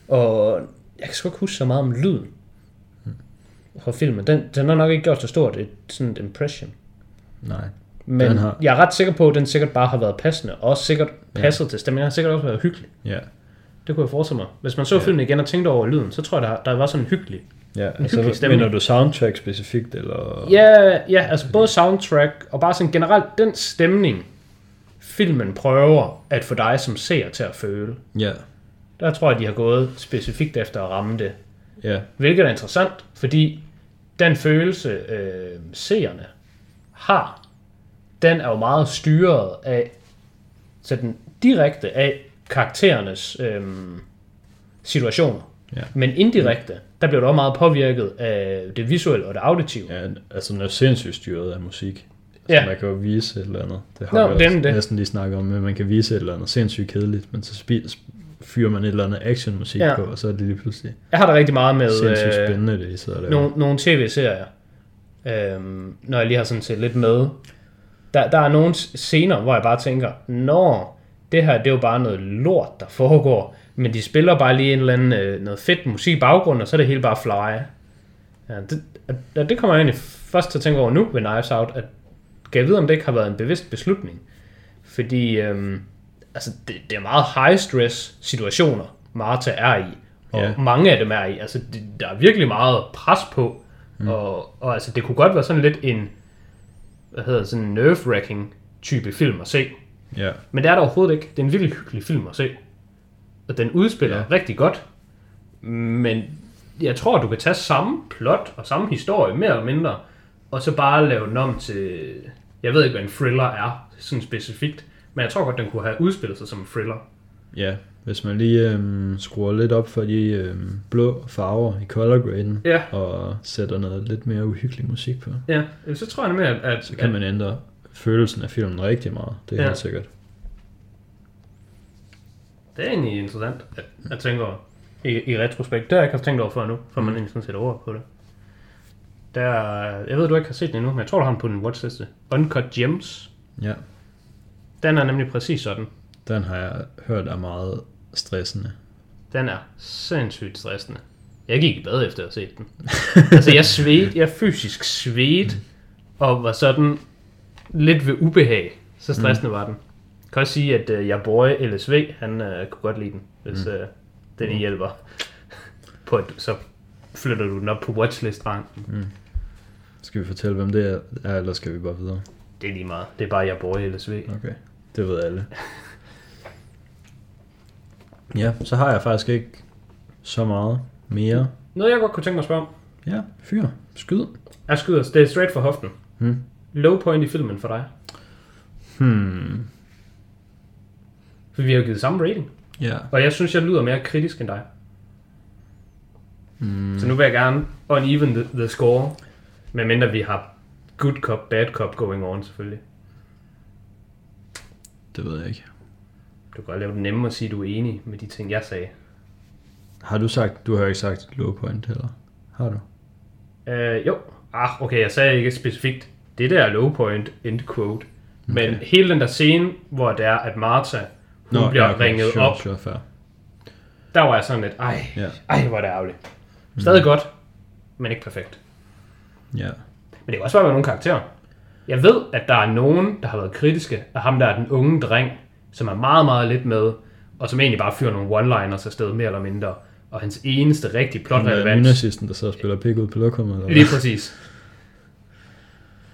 Og jeg kan sgu ikke huske så meget om lyden fra filmen. Den, den har nok ikke gjort så stort et sådan et impression. Nej. Men Den har- jeg er ret sikker på, at den sikkert bare har været passende, og også sikkert passet til stemningen. Den har sikkert også været hyggelig. Ja. Det kunne jeg forestille mig. Hvis man så filmen igen og tænkte over lyden, så tror jeg, der, der var sådan en hyggelig. Ja, hyggelig altså, stemning. mener du soundtrack specifikt, eller? Ja, ja, altså både soundtrack og bare sådan generelt den stemning, filmen prøver at få dig som seer til at føle. Ja. Der tror jeg, de har gået specifikt efter at ramme det. Ja. Hvilket er interessant, fordi den følelse, øh, seerne har, den er jo meget styret af, så den direkte af karakterernes øh, situationer. Ja. Men indirekte, der bliver du også meget påvirket af det visuelle og det auditive. Ja, altså den er sindssygt styret af musik. Ja. Ja. Man kan jo vise et eller andet. Det har Nå, vi det er også det. næsten lige snakket om, men man kan vise et eller andet sindssygt kedeligt, men så spi- sp- fyrer man et eller andet actionmusik Ja. ja. på, og så er det lige pludselig Jeg har det rigtig meget med sindssygt øh, spændende, det I sidder der. nogle, nogle tv-serier, øhm, når jeg lige har sådan set lidt med. Der, der er nogle scener, hvor jeg bare tænker, nå, det her det er jo bare noget lort, der foregår, men de spiller bare lige en eller anden, øh, noget fedt musik i baggrunden, og så er det hele bare fly. Ja, det, det kommer jeg egentlig først til at tænke over nu ved Knives Out, at kan jeg vide, om det ikke har været en bevidst beslutning. Fordi øhm, altså, det, det er meget high stress situationer, Martha er i. Og Ja. mange af dem er i. Altså, det, der er virkelig meget pres på. Mm. Og, og altså, det kunne godt være sådan lidt en, hvad hedder det, sådan en nerve-wracking type film at se. Ja. Men det er der overhovedet ikke. Det er en virkelig hyggelig film at se. Og den udspiller. Ja. rigtig godt. Men jeg tror, du kan tage samme plot og samme historie, mere eller mindre, og så bare lave den om til... Jeg ved ikke, hvad en thriller er, sådan specifikt. Men jeg tror godt, den kunne have udspillet sig som en thriller. ja, hvis man lige øhm, skruer lidt op for de øhm, blå farver i color graden, Ja. og sætter noget lidt mere uhyggelig musik på, Ja, så tror jeg nemlig, at... at så kan man ændre følelsen af filmen rigtig meget. Det er Ja. helt sikkert. Det er egentlig interessant at, at tænke over i, i retrospekt. Det har jeg ikke haft tænkt over før nu, før man egentlig sådan sætter ord på det. Der, er- jeg ved, du ikke har set den endnu, men jeg tror, du har den på din watchliste. Uncut Gems. Ja, Den er nemlig præcis sådan. den har jeg hørt er meget stressende. Den er sindssygt stressende. Jeg gik i bad efter at have set den. altså, jeg svedte, jeg fysisk svedte, og var sådan lidt ved ubehag. Så stressende mm. var den. Jeg kan også sige, at uh, jeg boy LSV, han uh, kunne godt lide den, hvis uh, den mm. hjælper. på at, så flytter du den op på watchlist-rangen. Skal vi fortælle, hvem det er, eller skal vi bare videre? Det er lige meget. Det er bare, jeg boy LSV. Okay, det ved alle. Ja, så har jeg faktisk ikke så meget mere. Noget, jeg godt kunne tænke mig at spørge om. Ja, fyr, skyd. Jeg skyder, det er straight for hoften. Hmm. Low point i filmen for dig. Hmm. For vi har jo givet samme rating. Ja. Og jeg synes, jeg lyder mere kritisk end dig. Hmm. Så nu vil jeg gerne uneven the, the score. Medmindre vi har good cop, bad cop going on selvfølgelig. Det ved jeg ikke. Du kan godt lave det nemme at sige, at du er enig med de ting, jeg sagde. Har du sagt, du har ikke sagt low point heller? Har du? Øh, jo. Ah, okay, jeg sagde ikke specifikt. Det der er low point, end quote. Men Okay. hele den der scene, hvor det er, at Martha, hun Nå, bliver okay, ringet sure, op, Sure, fair. der var jeg sådan lidt, ej, Ja. ej, hvor er det ærgerligt. Stadig godt, men ikke perfekt. Ja. Men det kan også bare være nogle karakterer. Jeg ved, at der er nogen, der har været kritiske af ham, der er den unge dreng, som er meget, meget lidt med, og som egentlig bare fyrer nogle one-liners afsted, mere eller mindre. Og hans eneste rigtig Han er plot-relevans... der sidder og spiller pik ud på lokummet. Eller Lige præcis.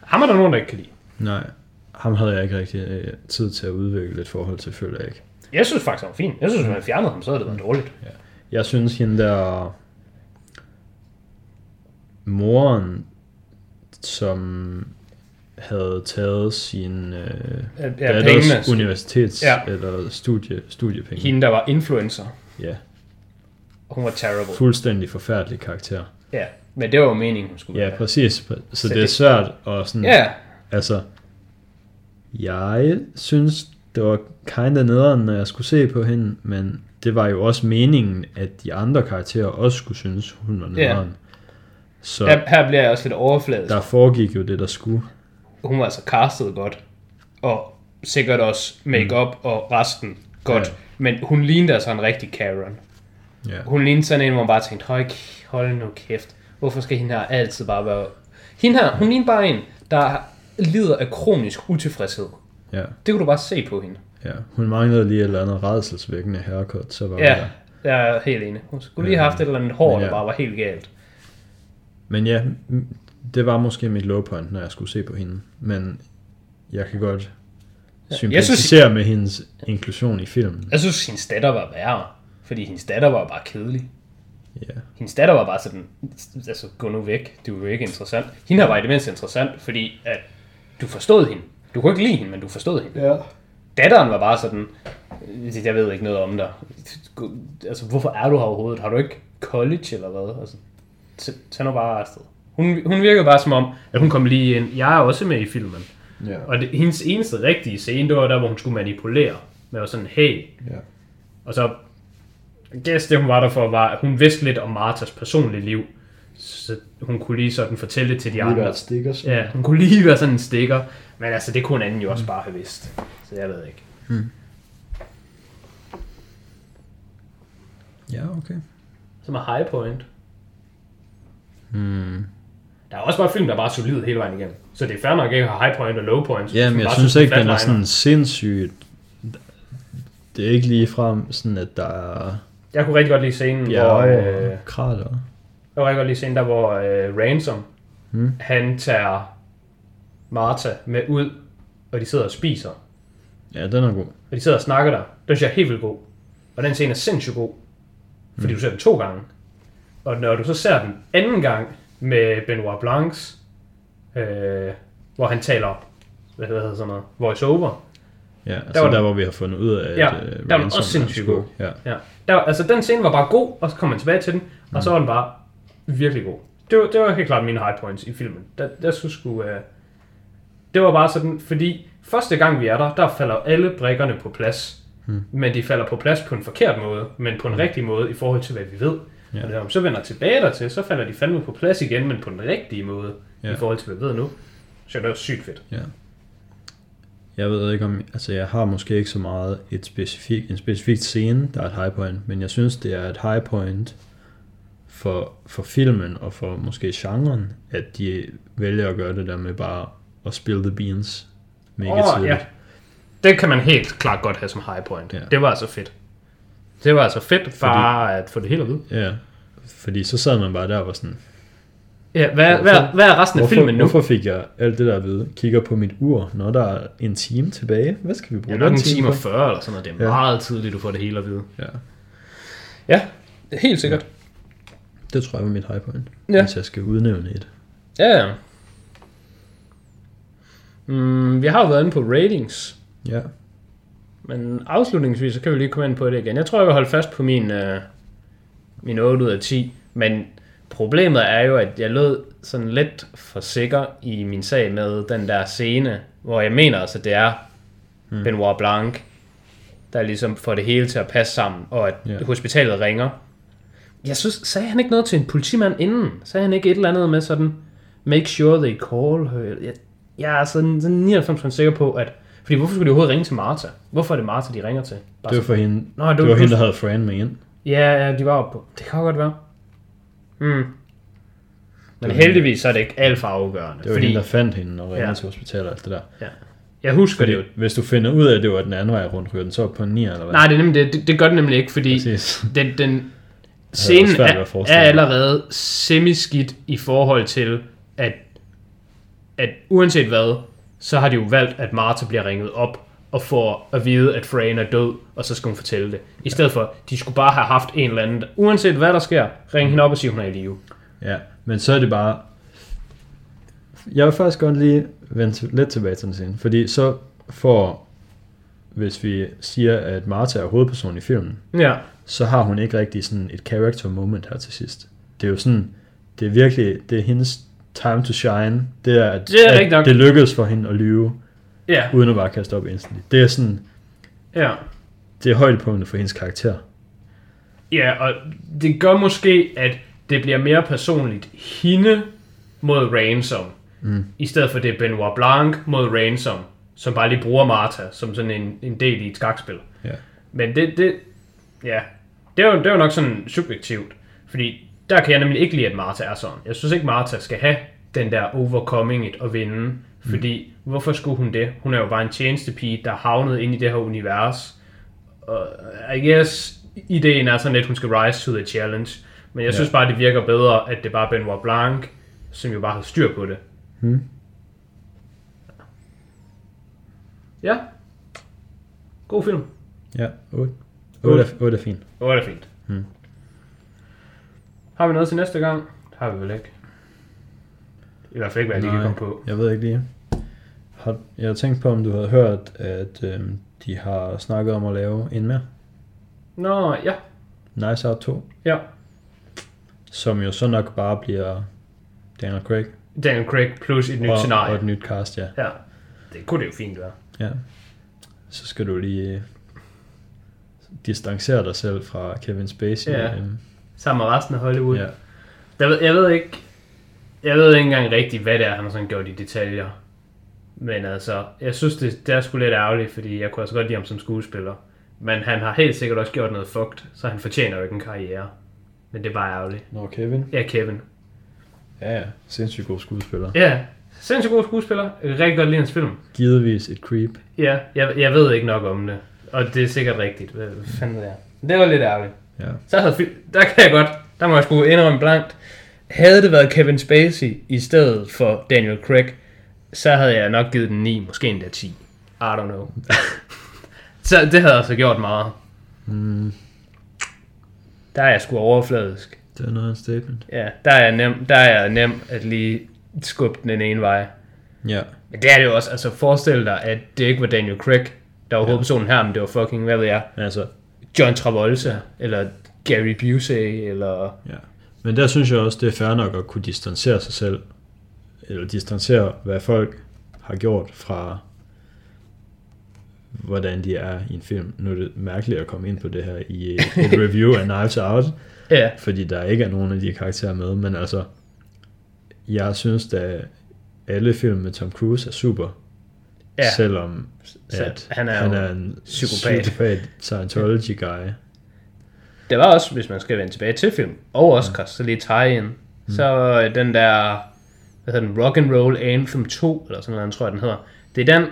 Ham er der nogen, der ikke kan lide. Nej, ham havde jeg ikke rigtig øh, tid til at udvikle et forhold til, føler jeg ikke. Jeg synes faktisk, han var fin. Jeg synes, hvis man fjernede ham, så havde det været dårligt. Jeg synes, hende der... moren, som havde taget sin øh, Ja, datters pengene. universitets- Ja. eller studie, studiepenge. Hende, der var influencer. Ja, Hun var terrible. fuldstændig forfærdelig karakter. Ja, men det var jo meningen, hun skulle Ja, være. præcis. Så, Så det er det- svært at sådan... Ja, Altså, jeg synes, det var kinda nederen, når jeg skulle se på hende, men det var jo også meningen, at de andre karakterer også skulle synes, hun var nederen. Så her, her bliver jeg også lidt overfladisk. der foregik jo det, der skulle. Hun var altså castet godt. Og sikkert også make-up og resten godt. Ja. Men hun lignede altså en rigtig Karen. Ja. Hun lignede sådan en, hvor man bare tænkte, hold, hold nu kæft. Hvorfor skal hende her altid bare være... Hende her, hun lignede bare en, der lider af kronisk utilfredshed. Ja, Det kunne du bare se på hende. ja. Hun manglede lige et eller andet redselsvækkende haircut, så var Ja, det. jeg er helt enig. Hun skulle lige have haft et eller andet hår, Men der ja. bare var helt galt. Men ja, det var måske mit low point, når jeg skulle se på hende. Men jeg kan godt jeg sympatisere synes- med hendes inklusion i filmen. Jeg synes, hendes datter var værre. Fordi hendes datter var bare kedelig. Ja, Hendes datter var bare sådan, altså gå nu væk, du er jo ikke interessant. Hende her var i det mindste interessant, fordi at du forstod hende. Du kunne ikke lide hende, men du forstod hende. ja. Datteren var bare sådan, jeg ved ikke noget om dig. Altså, hvorfor er du her overhovedet? Har du ikke college eller hvad? Altså, tag- tag nu bare afsted. Hun, hun virkede bare som om, at hun kom lige ind. Jeg er også med i filmen. ja. Og det, hendes eneste rigtige scene, det var der, hvor hun skulle manipulere. Med sådan, hey. Ja. Og så, guess det hun var der for, var, at hun vidste lidt om Martas personlige liv. Så hun kunne lige sådan fortælle det til de andre. stikker Ja, hun kunne lige være sådan en stikker. Men altså, det kunne en anden jo også bare have vidst. Så jeg ved ikke. Ja, okay. Som er high point. Hmm. Der er også bare film, der er bare solid hele vejen igennem. Så det er fair nok at have high point og low points. Ja, men jeg synes ikke, den er sådan sindssygt... Det er ikke lige frem sådan, at der er Jeg kunne rigtig godt lide scenen, hvor... bjerge Øh, krater. jeg kunne rigtig godt lide scenen, der hvor øh, Ransom, Hmm. han tager Martha med ud, og de sidder og spiser. Ja, den er god. Og de sidder og snakker der. Den synes jeg er helt vildt god. Og den scene er sindssygt god. Fordi du ser den to gange. Og når du så ser den anden gang med Benoit Blancs, øh, hvor han taler, hvad hedder sådan noget, voice over. Ja, altså var der, den- der hvor vi har fundet ud af, Ja, at øh, der var den Ransom også sindssygt god. Ja. Ja. Der, altså den scene var bare god, og så kom man tilbage til den, og så var den bare virkelig god. Det var, det var helt klart mine high points i filmen. Der, der skulle sgu, øh, det var bare sådan, fordi første gang vi er der, der falder alle brikkerne på plads. Hmm. Men de falder på plads på en forkert måde, men på en rigtig måde i forhold til, hvad vi ved. Ja. Og når vi så vender tilbage dertil, så falder de fandme på plads igen, men på den rigtige måde, Ja. i forhold til, hvad vi ved nu. Så det var sygt fedt. Ja. Jeg ved ikke om, altså jeg har måske ikke så meget et specifik, en specifik scene, der er et high point, men jeg synes, det er et high point for, for filmen og for måske genren, at de vælger at gøre det der med bare at spill the beans mega Åh, tidligt. ja. Det kan man helt klart godt have som high point. Ja. Det var altså fedt. Det var altså fedt bare at få det hele at vide. ja. Fordi så sad man bare der og var sådan, Ja, hvad, Hvorfor- hvad, hvad er resten af hvorfor, filmen nu? hvorfor fik jeg alt det der at vide? Kigger på mit ur, når der er en time tilbage. Hvad skal vi bruge Ja, den en time på? og 40 eller sådan noget. Det er Ja. meget tidligt, du får det hele at vide. Ja, Ja, helt sikkert. det tror jeg var mit high point, Ja. hvis jeg skal udnævne et. Ja, ja. Mm, vi har jo været inde på ratings, Ja, men afslutningsvis så kan vi lige komme ind på det igen. Jeg tror, jeg vil holde fast på min, øh, min 8 ud af 10, men problemet er jo, at jeg lød sådan lidt for sikker i min sag med den der scene, hvor jeg mener altså, det er Hmm. Benoit Blanc, der ligesom får det hele til at passe sammen, og at ja. hospitalet ringer. Jeg synes, sagde han ikke noget til en politimand inden? Sagde han ikke et eller andet med sådan, make sure they call her? Jeg, jeg er sådan, sådan 99% sikker på, at... Fordi hvorfor skulle de overhovedet ringe til Martha? Hvorfor er det Martha, de ringer til? Bare det var for hende, Nå, det det var- var hende, der havde Fran med ind. Ja, ja, de var oppe på. Det kan godt være. Mm. Men heldigvis så er det ikke alt for afgørende. Det var fordi hende, der fandt hende og ringede Ja. til hospitalet og alt det der. jeg husker Fordi det jo. hvis du finder ud af, at det var den anden vej rundt, ryger den så op på en 9 eller hvad? Nej, det, er nemlig, det, det, gør det nemlig ikke, fordi Præcis. den, den scenen er, er allerede semiskidt i forhold til, at, at uanset hvad, så har de jo valgt, at Martha bliver ringet op og får at vide, at Fran er død, og så skal hun fortælle det. I stedet for, de skulle bare have haft en eller anden, uanset hvad der sker, ringe hende op og sige, hun er i live. Ja, Men så er det bare... Jeg vil faktisk godt lige vende lidt tilbage til den scene, fordi så får, hvis vi siger, at Martha er hovedpersonen i filmen, Ja. så har hun ikke rigtig sådan et character moment her til sidst. Det er jo sådan, det er virkelig, det er hendes time to shine. Det er, at, Det er at nok. det lykkedes for hende at lyve, Ja. uden at bare kaste op instantly. Det er sådan, Ja. det er højdepunktet for hendes karakter. Ja, og det gør måske, at det bliver mere personligt hende mod Ransom, mm. i stedet for det er Benoit Blanc mod Ransom, som bare lige bruger Martha som sådan en, en del i et skakspil. Ja. Men det, det, ja, det er, jo, det er jo nok sådan subjektivt, fordi der kan jeg nemlig ikke lide, at Martha er sådan. Jeg synes ikke, Martha skal have den der overcoming it og vinde, fordi hvorfor skulle hun det? Hun er jo bare en tjenestepige, der er havnet ind i det her univers, og I guess ideen er sådan lidt, hun skal rise to the challenge. Men jeg Ja. synes bare, det virker bedre, at det bare er Benoit Blanc, som jo bare har styr på det. Hmm. Ja. God film. Ja, 8. 8 er, 8 er fint. Åh, det er fint. Har vi noget til næste gang? Det har vi vel ikke. I hvert fald ikke, hvad jeg lige kan komme på. jeg ved ikke lige. Har, jeg har tænkt på, om du havde hørt, at øhm, de har snakket om at lave en mere. Nå, ja. Nice Out 2. Ja. Som jo så nok bare bliver Daniel Craig Daniel Craig plus et nyt og, og scenarie. et nyt cast, ja. Ja. Det kunne det jo fint være. ja. Så skal du lige øh, distancere dig selv fra Kevin Spacey. Ja. øhm, Sammen med resten af Hollywood. ja. Jeg, ved, jeg ved ikke... Jeg ved ikke engang rigtigt, hvad det er, han har sådan gjort i detaljer. Men altså, jeg synes, det, det er sgu lidt ærgerligt, fordi jeg kunne også godt lide ham som skuespiller. Men han har helt sikkert også gjort noget fucked, så han fortjener jo ikke en karriere. Men det er bare ærgerligt. Nå, Kevin. Ja, Kevin. Ja, ja. Sindssygt god skuespiller. Ja, sindssygt god skuespiller. Rigtig godt lide hans film. Givetvis et creep. Ja, jeg, jeg ved ikke nok om det. Og det er sikkert rigtigt. Hvad fanden ved jeg? Det var lidt ærgerligt. Ja. Så havde der kan jeg godt, der må jeg sgu indrømme blankt. Havde det været Kevin Spacey i stedet for Daniel Craig, så havde jeg nok givet den 9, måske endda 10. I don't know. så det havde altså gjort meget. Mm, Der er jeg sgu overfladisk. det er noget af en statement. Ja, der er jeg nem, der er jeg nem at lige skubbe den ene vej. Ja. Men det er det jo også, altså forestil dig, at det ikke var Daniel Craig, der var Ja. hovedpersonen her, men det var fucking, hvad ved jeg, altså, John Travolta, eller Gary Busey, eller... Ja. Men der synes jeg også, det er fair nok at kunne distancere sig selv, eller distancere, hvad folk har gjort fra, hvordan de er i en film. Nu er det mærkeligt at komme ind på det her i et review af Knives Out, Ja, fordi der ikke er nogen af de karakterer med, men altså, jeg synes da, alle film med Tom Cruise er super, ja. selvom Så at han er han jo er en psykopat. psykopat Scientology guy. Det var også, hvis man skal vende tilbage til film, og Oscars, så lige tie in. Så øh, den der, hvad hedder den, Rock and Roll Anthem 2, eller sådan noget, tror jeg den hedder. Det er den,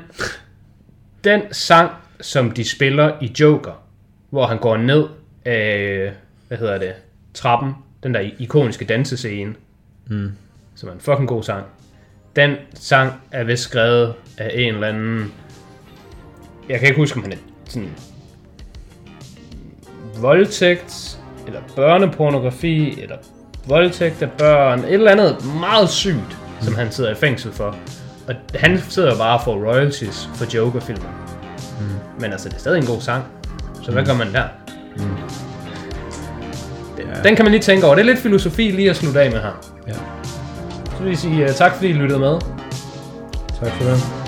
den sang, som de spiller i Joker, hvor han går ned af, hvad hedder det, trappen, den der ikoniske dansescene, Mm. som er en fucking god sang. Den sang er vist skrevet af en eller anden... Jeg kan ikke huske, om han er sådan... Voldtægt, eller børnepornografi, eller voldtægt af børn, et eller andet meget sygt, som han sidder i fængsel for. Og han sidder bare får royalties for Joker-filmen. Mm. Men altså, det er stadig en god sang. Så hvad gør man der? Ja. Den kan man lige tænke over. Det er lidt filosofi lige at slutte af med her. Ja. Så vil jeg sige uh, tak, fordi I lyttede med. Tak for det.